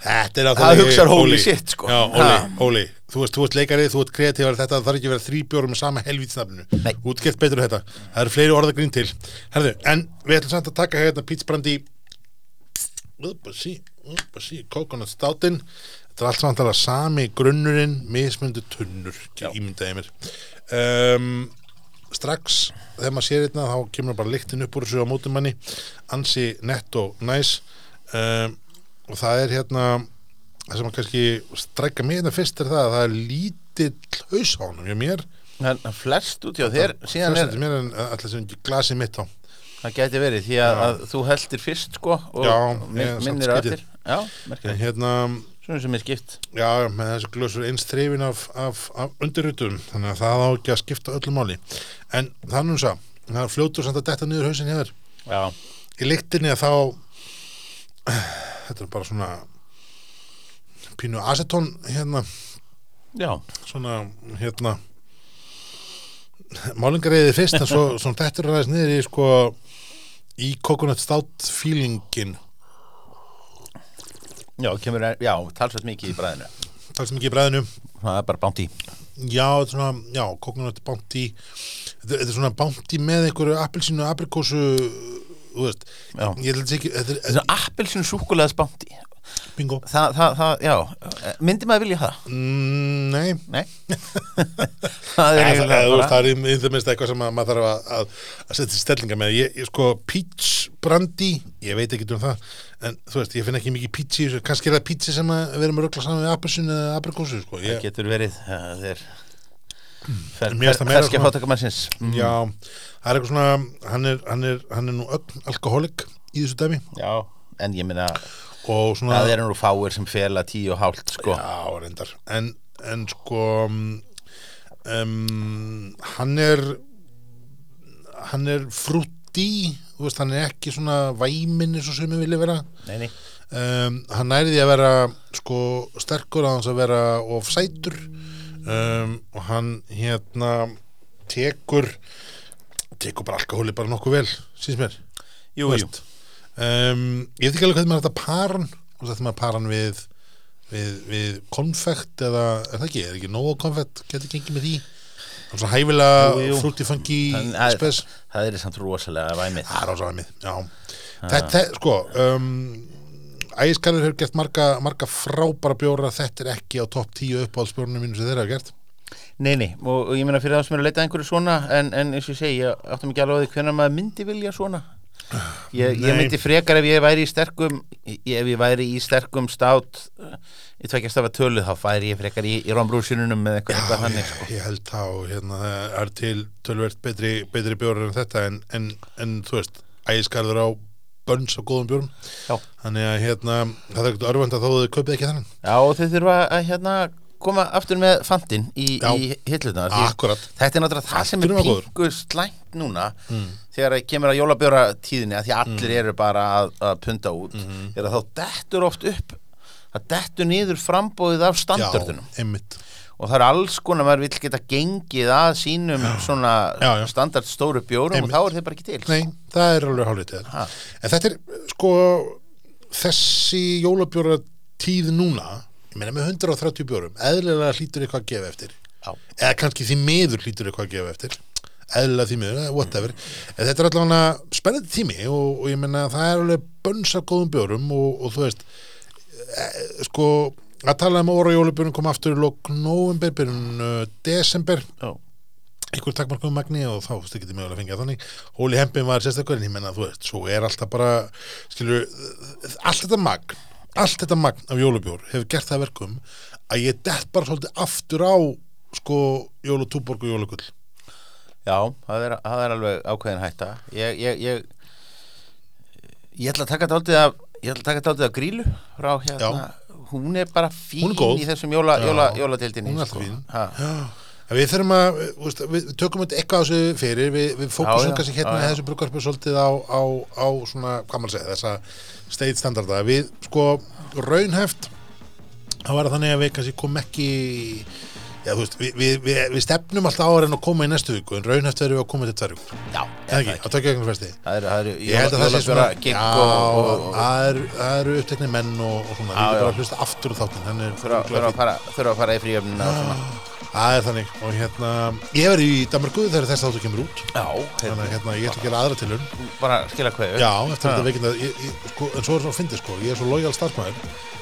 er Það náttúrulega hugsar holy Óli. shit, sko. Óli, Óli Þú ert leikari, þú ert kreatívar Þetta þarf ekki að vera þrý bjórum með sama ert gert betur þetta. Það eru fleiri orðagrín til. Herðu, en við ætlum samt að taka hérna pítsbrandi coconut stoutin Þetta er allt samt að sami grunnurinn Mismundu tunnur, Já. ímyndaði mér. Um, Strax þegar maður sér hérna þá kemur bara lyktin upp úr þessu á mótum manni. Ansi nett og næs. Um, og það er hérna það sem að kannski strækka mig hérna fyrst er það að það er lítill haus á honum hjá mér. Það er flest út hjá þér síðan er, mér en alltaf sem glasi mitt á. Það gæti verið því að, að þú heldir fyrst sko og Já, min, ég samt minnir eftir. Já, en merkilegt, hérna, svona sem er skipt. Já, með þessu glösur eins þreifin af, af, af undirrutum þannig að það á ekki að skipta öllu máli. En þannig um það, fljótur samt að detta niður hausin hér Já, í lyktinni að þá þetta er bara svona pínu acetón hérna. Já, svona hérna málingareiði fyrst en svo þetta er aðeins niður í sko í coconut stout feelingin Já, kemur, já, talsvægt mikið í bræðinu sem ekki í bræðinu Það er bara bánt í já, þetta er svona, já, coconut bounty þetta, er svona bounty með einhverju appelsínu, aprikósu þú veist, ég held ekki þetta er, Þetta er appelsinu súkulegaðs bánt í bingo Það, það, það, já Myndi maður vilja það? mm, nei Nei Það er Ja, það, er í það minnst eitthvað sem að maður þarf að, setja stellinga með ég, ég sko peach brandy ég veit ekki um það en þú veist, ég finn ekki mikið þessu. Kannski er það peach sem að við erum að ruggla saman við appelsinu eða aprikósu sko. Það ég, getur verið Það er það meira Ferskja svona- fátakamannsins já, það er eitthvað svona hann er, hann er, hann er nú ögn alkoholik í þessu dæmi. Já, en ég minna svona Það eru nú fáir sem fela tíu og hálft sko. Já, reyndar. En, en sko um, Hann er Hann er frútti Þú veist, hann er ekki svona væminn eins og sem við vilja vera. Nei, nei. Um, Hann næri því að vera sko sterkur að hans að vera of sætur. Um, og hann hérna tekur tekur bara alkohóli bara nokkuð vel síns mér. Jú, jú. um, ég veit ekki alveg hvað maður þetta paran og þetta maður paran við við, við konfekt eða er það ekki, er ekki nóg konfekt? Getur gengið með því það er svona hæfilega Jú, jú. frúti fangi En það- spes Það er samt rosalega væmið. Það er ásvæmið, já. Þetta, sko um, ægiskarður hefur gert marga, marga frábæra bjóra. Þetta er ekki á topp 10 uppáhaldsbjórnum mínu sem þeirra hafa gert. Nei, nei, og, og ég meina fyrir það sem er að leita einhverju svona en, en eins og ég segi, ég áttum ekki alveg hvernig maður myndi vilja svona Ég, ég myndi frekar ef ég væri í sterkum ef ég væri í sterkum stát uh, í tvekja stafa tölu þá færi ég frekar í, í rombrúsinunum með eitthvað, eitthvað Já, þannig ég, sko. ég held þá hérna, það er til tölvert betri, betri bjórar en þetta en, en, en þú veist, ægiskarður á bönns á góðum bjórum Já. þannig að hérna, það er ekkert örvend að þó þau kaupið ekki þannig Já, og þau þurfa að hérna koma aftur með fandinn í, Já. í hillutna Akkurat. Þetta er náttúrulega það sem er pingu slæmt núna þegar það kemur að jólabjóra tíðinni að því allir eru bara að, að punda út er að þá dettur oft upp það dettur niður frambóðið af standardunum Já, og það er alls konar maður vill geta gengið að sínum svona Já, já. standard stóru bjórum Einmitt. og þá er þeir bara ekki til Nei, það er alveg hálfrið. En þetta er, sko þessi jólabjóra tíð núna ég meina með 130 bjórum eðlilega hlýtur eitthvað að gefa eftir. Já. eða kannski því miður hlýtur eitthvað að gefa eftir. Eðlilega því miður, eh, whatever. En þetta er allavega spennandi tími og, og ég meina það er alveg bönns af góðum bjórum og, og þú veist e, sko að tala um óra jólabjörnum kom aftur í lok november, byrjun uh, desember. Já. einhver takmarkum magni og þá þú getur mögulega að fengja þannig. Hóli Hempin var sérstakur en ég menna þú veist, svo er alltaf bara skilur, allt þetta magn allt þetta magn af jólubjór hefur gert það að verkum að ég dett bara svolítið aftur á sko jólutúborg og jólugull Já, það er, það er alveg ákveðin hætta. Ég, ég, ég ég ætla að taka dálítið af ég ætla að taka dálítið af grílu frá hérna, hún er bara fín er í þessum jóla, Já. jóla, jóladildinni Hún er alltaf fín. Ha. En við þurfum að, þú veist, við tökum eitthvað á þessu fyrir, við, við fókusum kannski hérna með já. þessu brukarpu svolítið á, á, á svona, hvað maður segja, þessa state standarda. Við, sko, raunheft, það var þannig að við kannski kom ekki, já, þú veist, við, við, við, við stefnum alltaf á að reyna að koma í næstu viku, en raunheft verðum við að koma til vikur. Já, ekki, tökja það held að það já, og, og, og, það eru- það eru uppteknir menn og, svona, við bara að hlusta aftur úr er þurfa, þurfa, að fara, þurfa að fara í fríöfnina og svona Það er þannig. Og hérna, ég verði í Danmarku þegar þess þáttu kemur út. Já, þannig að hérna, ég ætla að gera aðra tilhörn bara skila hverju Já, eftir þetta veikinda sko, en svo er svona að fyndi sko, ég er svo lojal starfsmæður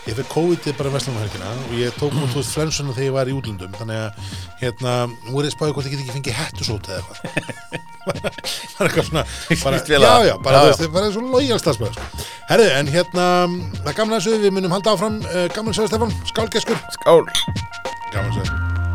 ég fyrir COVID bara vestlum helgina og ég tók út úr flensuna þegar ég var í útlundum þannig að hérna, nú er ég spáðið hvort ég get ekki fengið hettusót eða eitthvað. Það er eitthvað svona bara, já, það. já, bara þú veist, bara svo lojal starfsmæður. Herðu, en hérna, það er gaman að þessu. Við munum halda áfram, uh, gaman að segja Stefán, skálgeskur. Skál. Að segja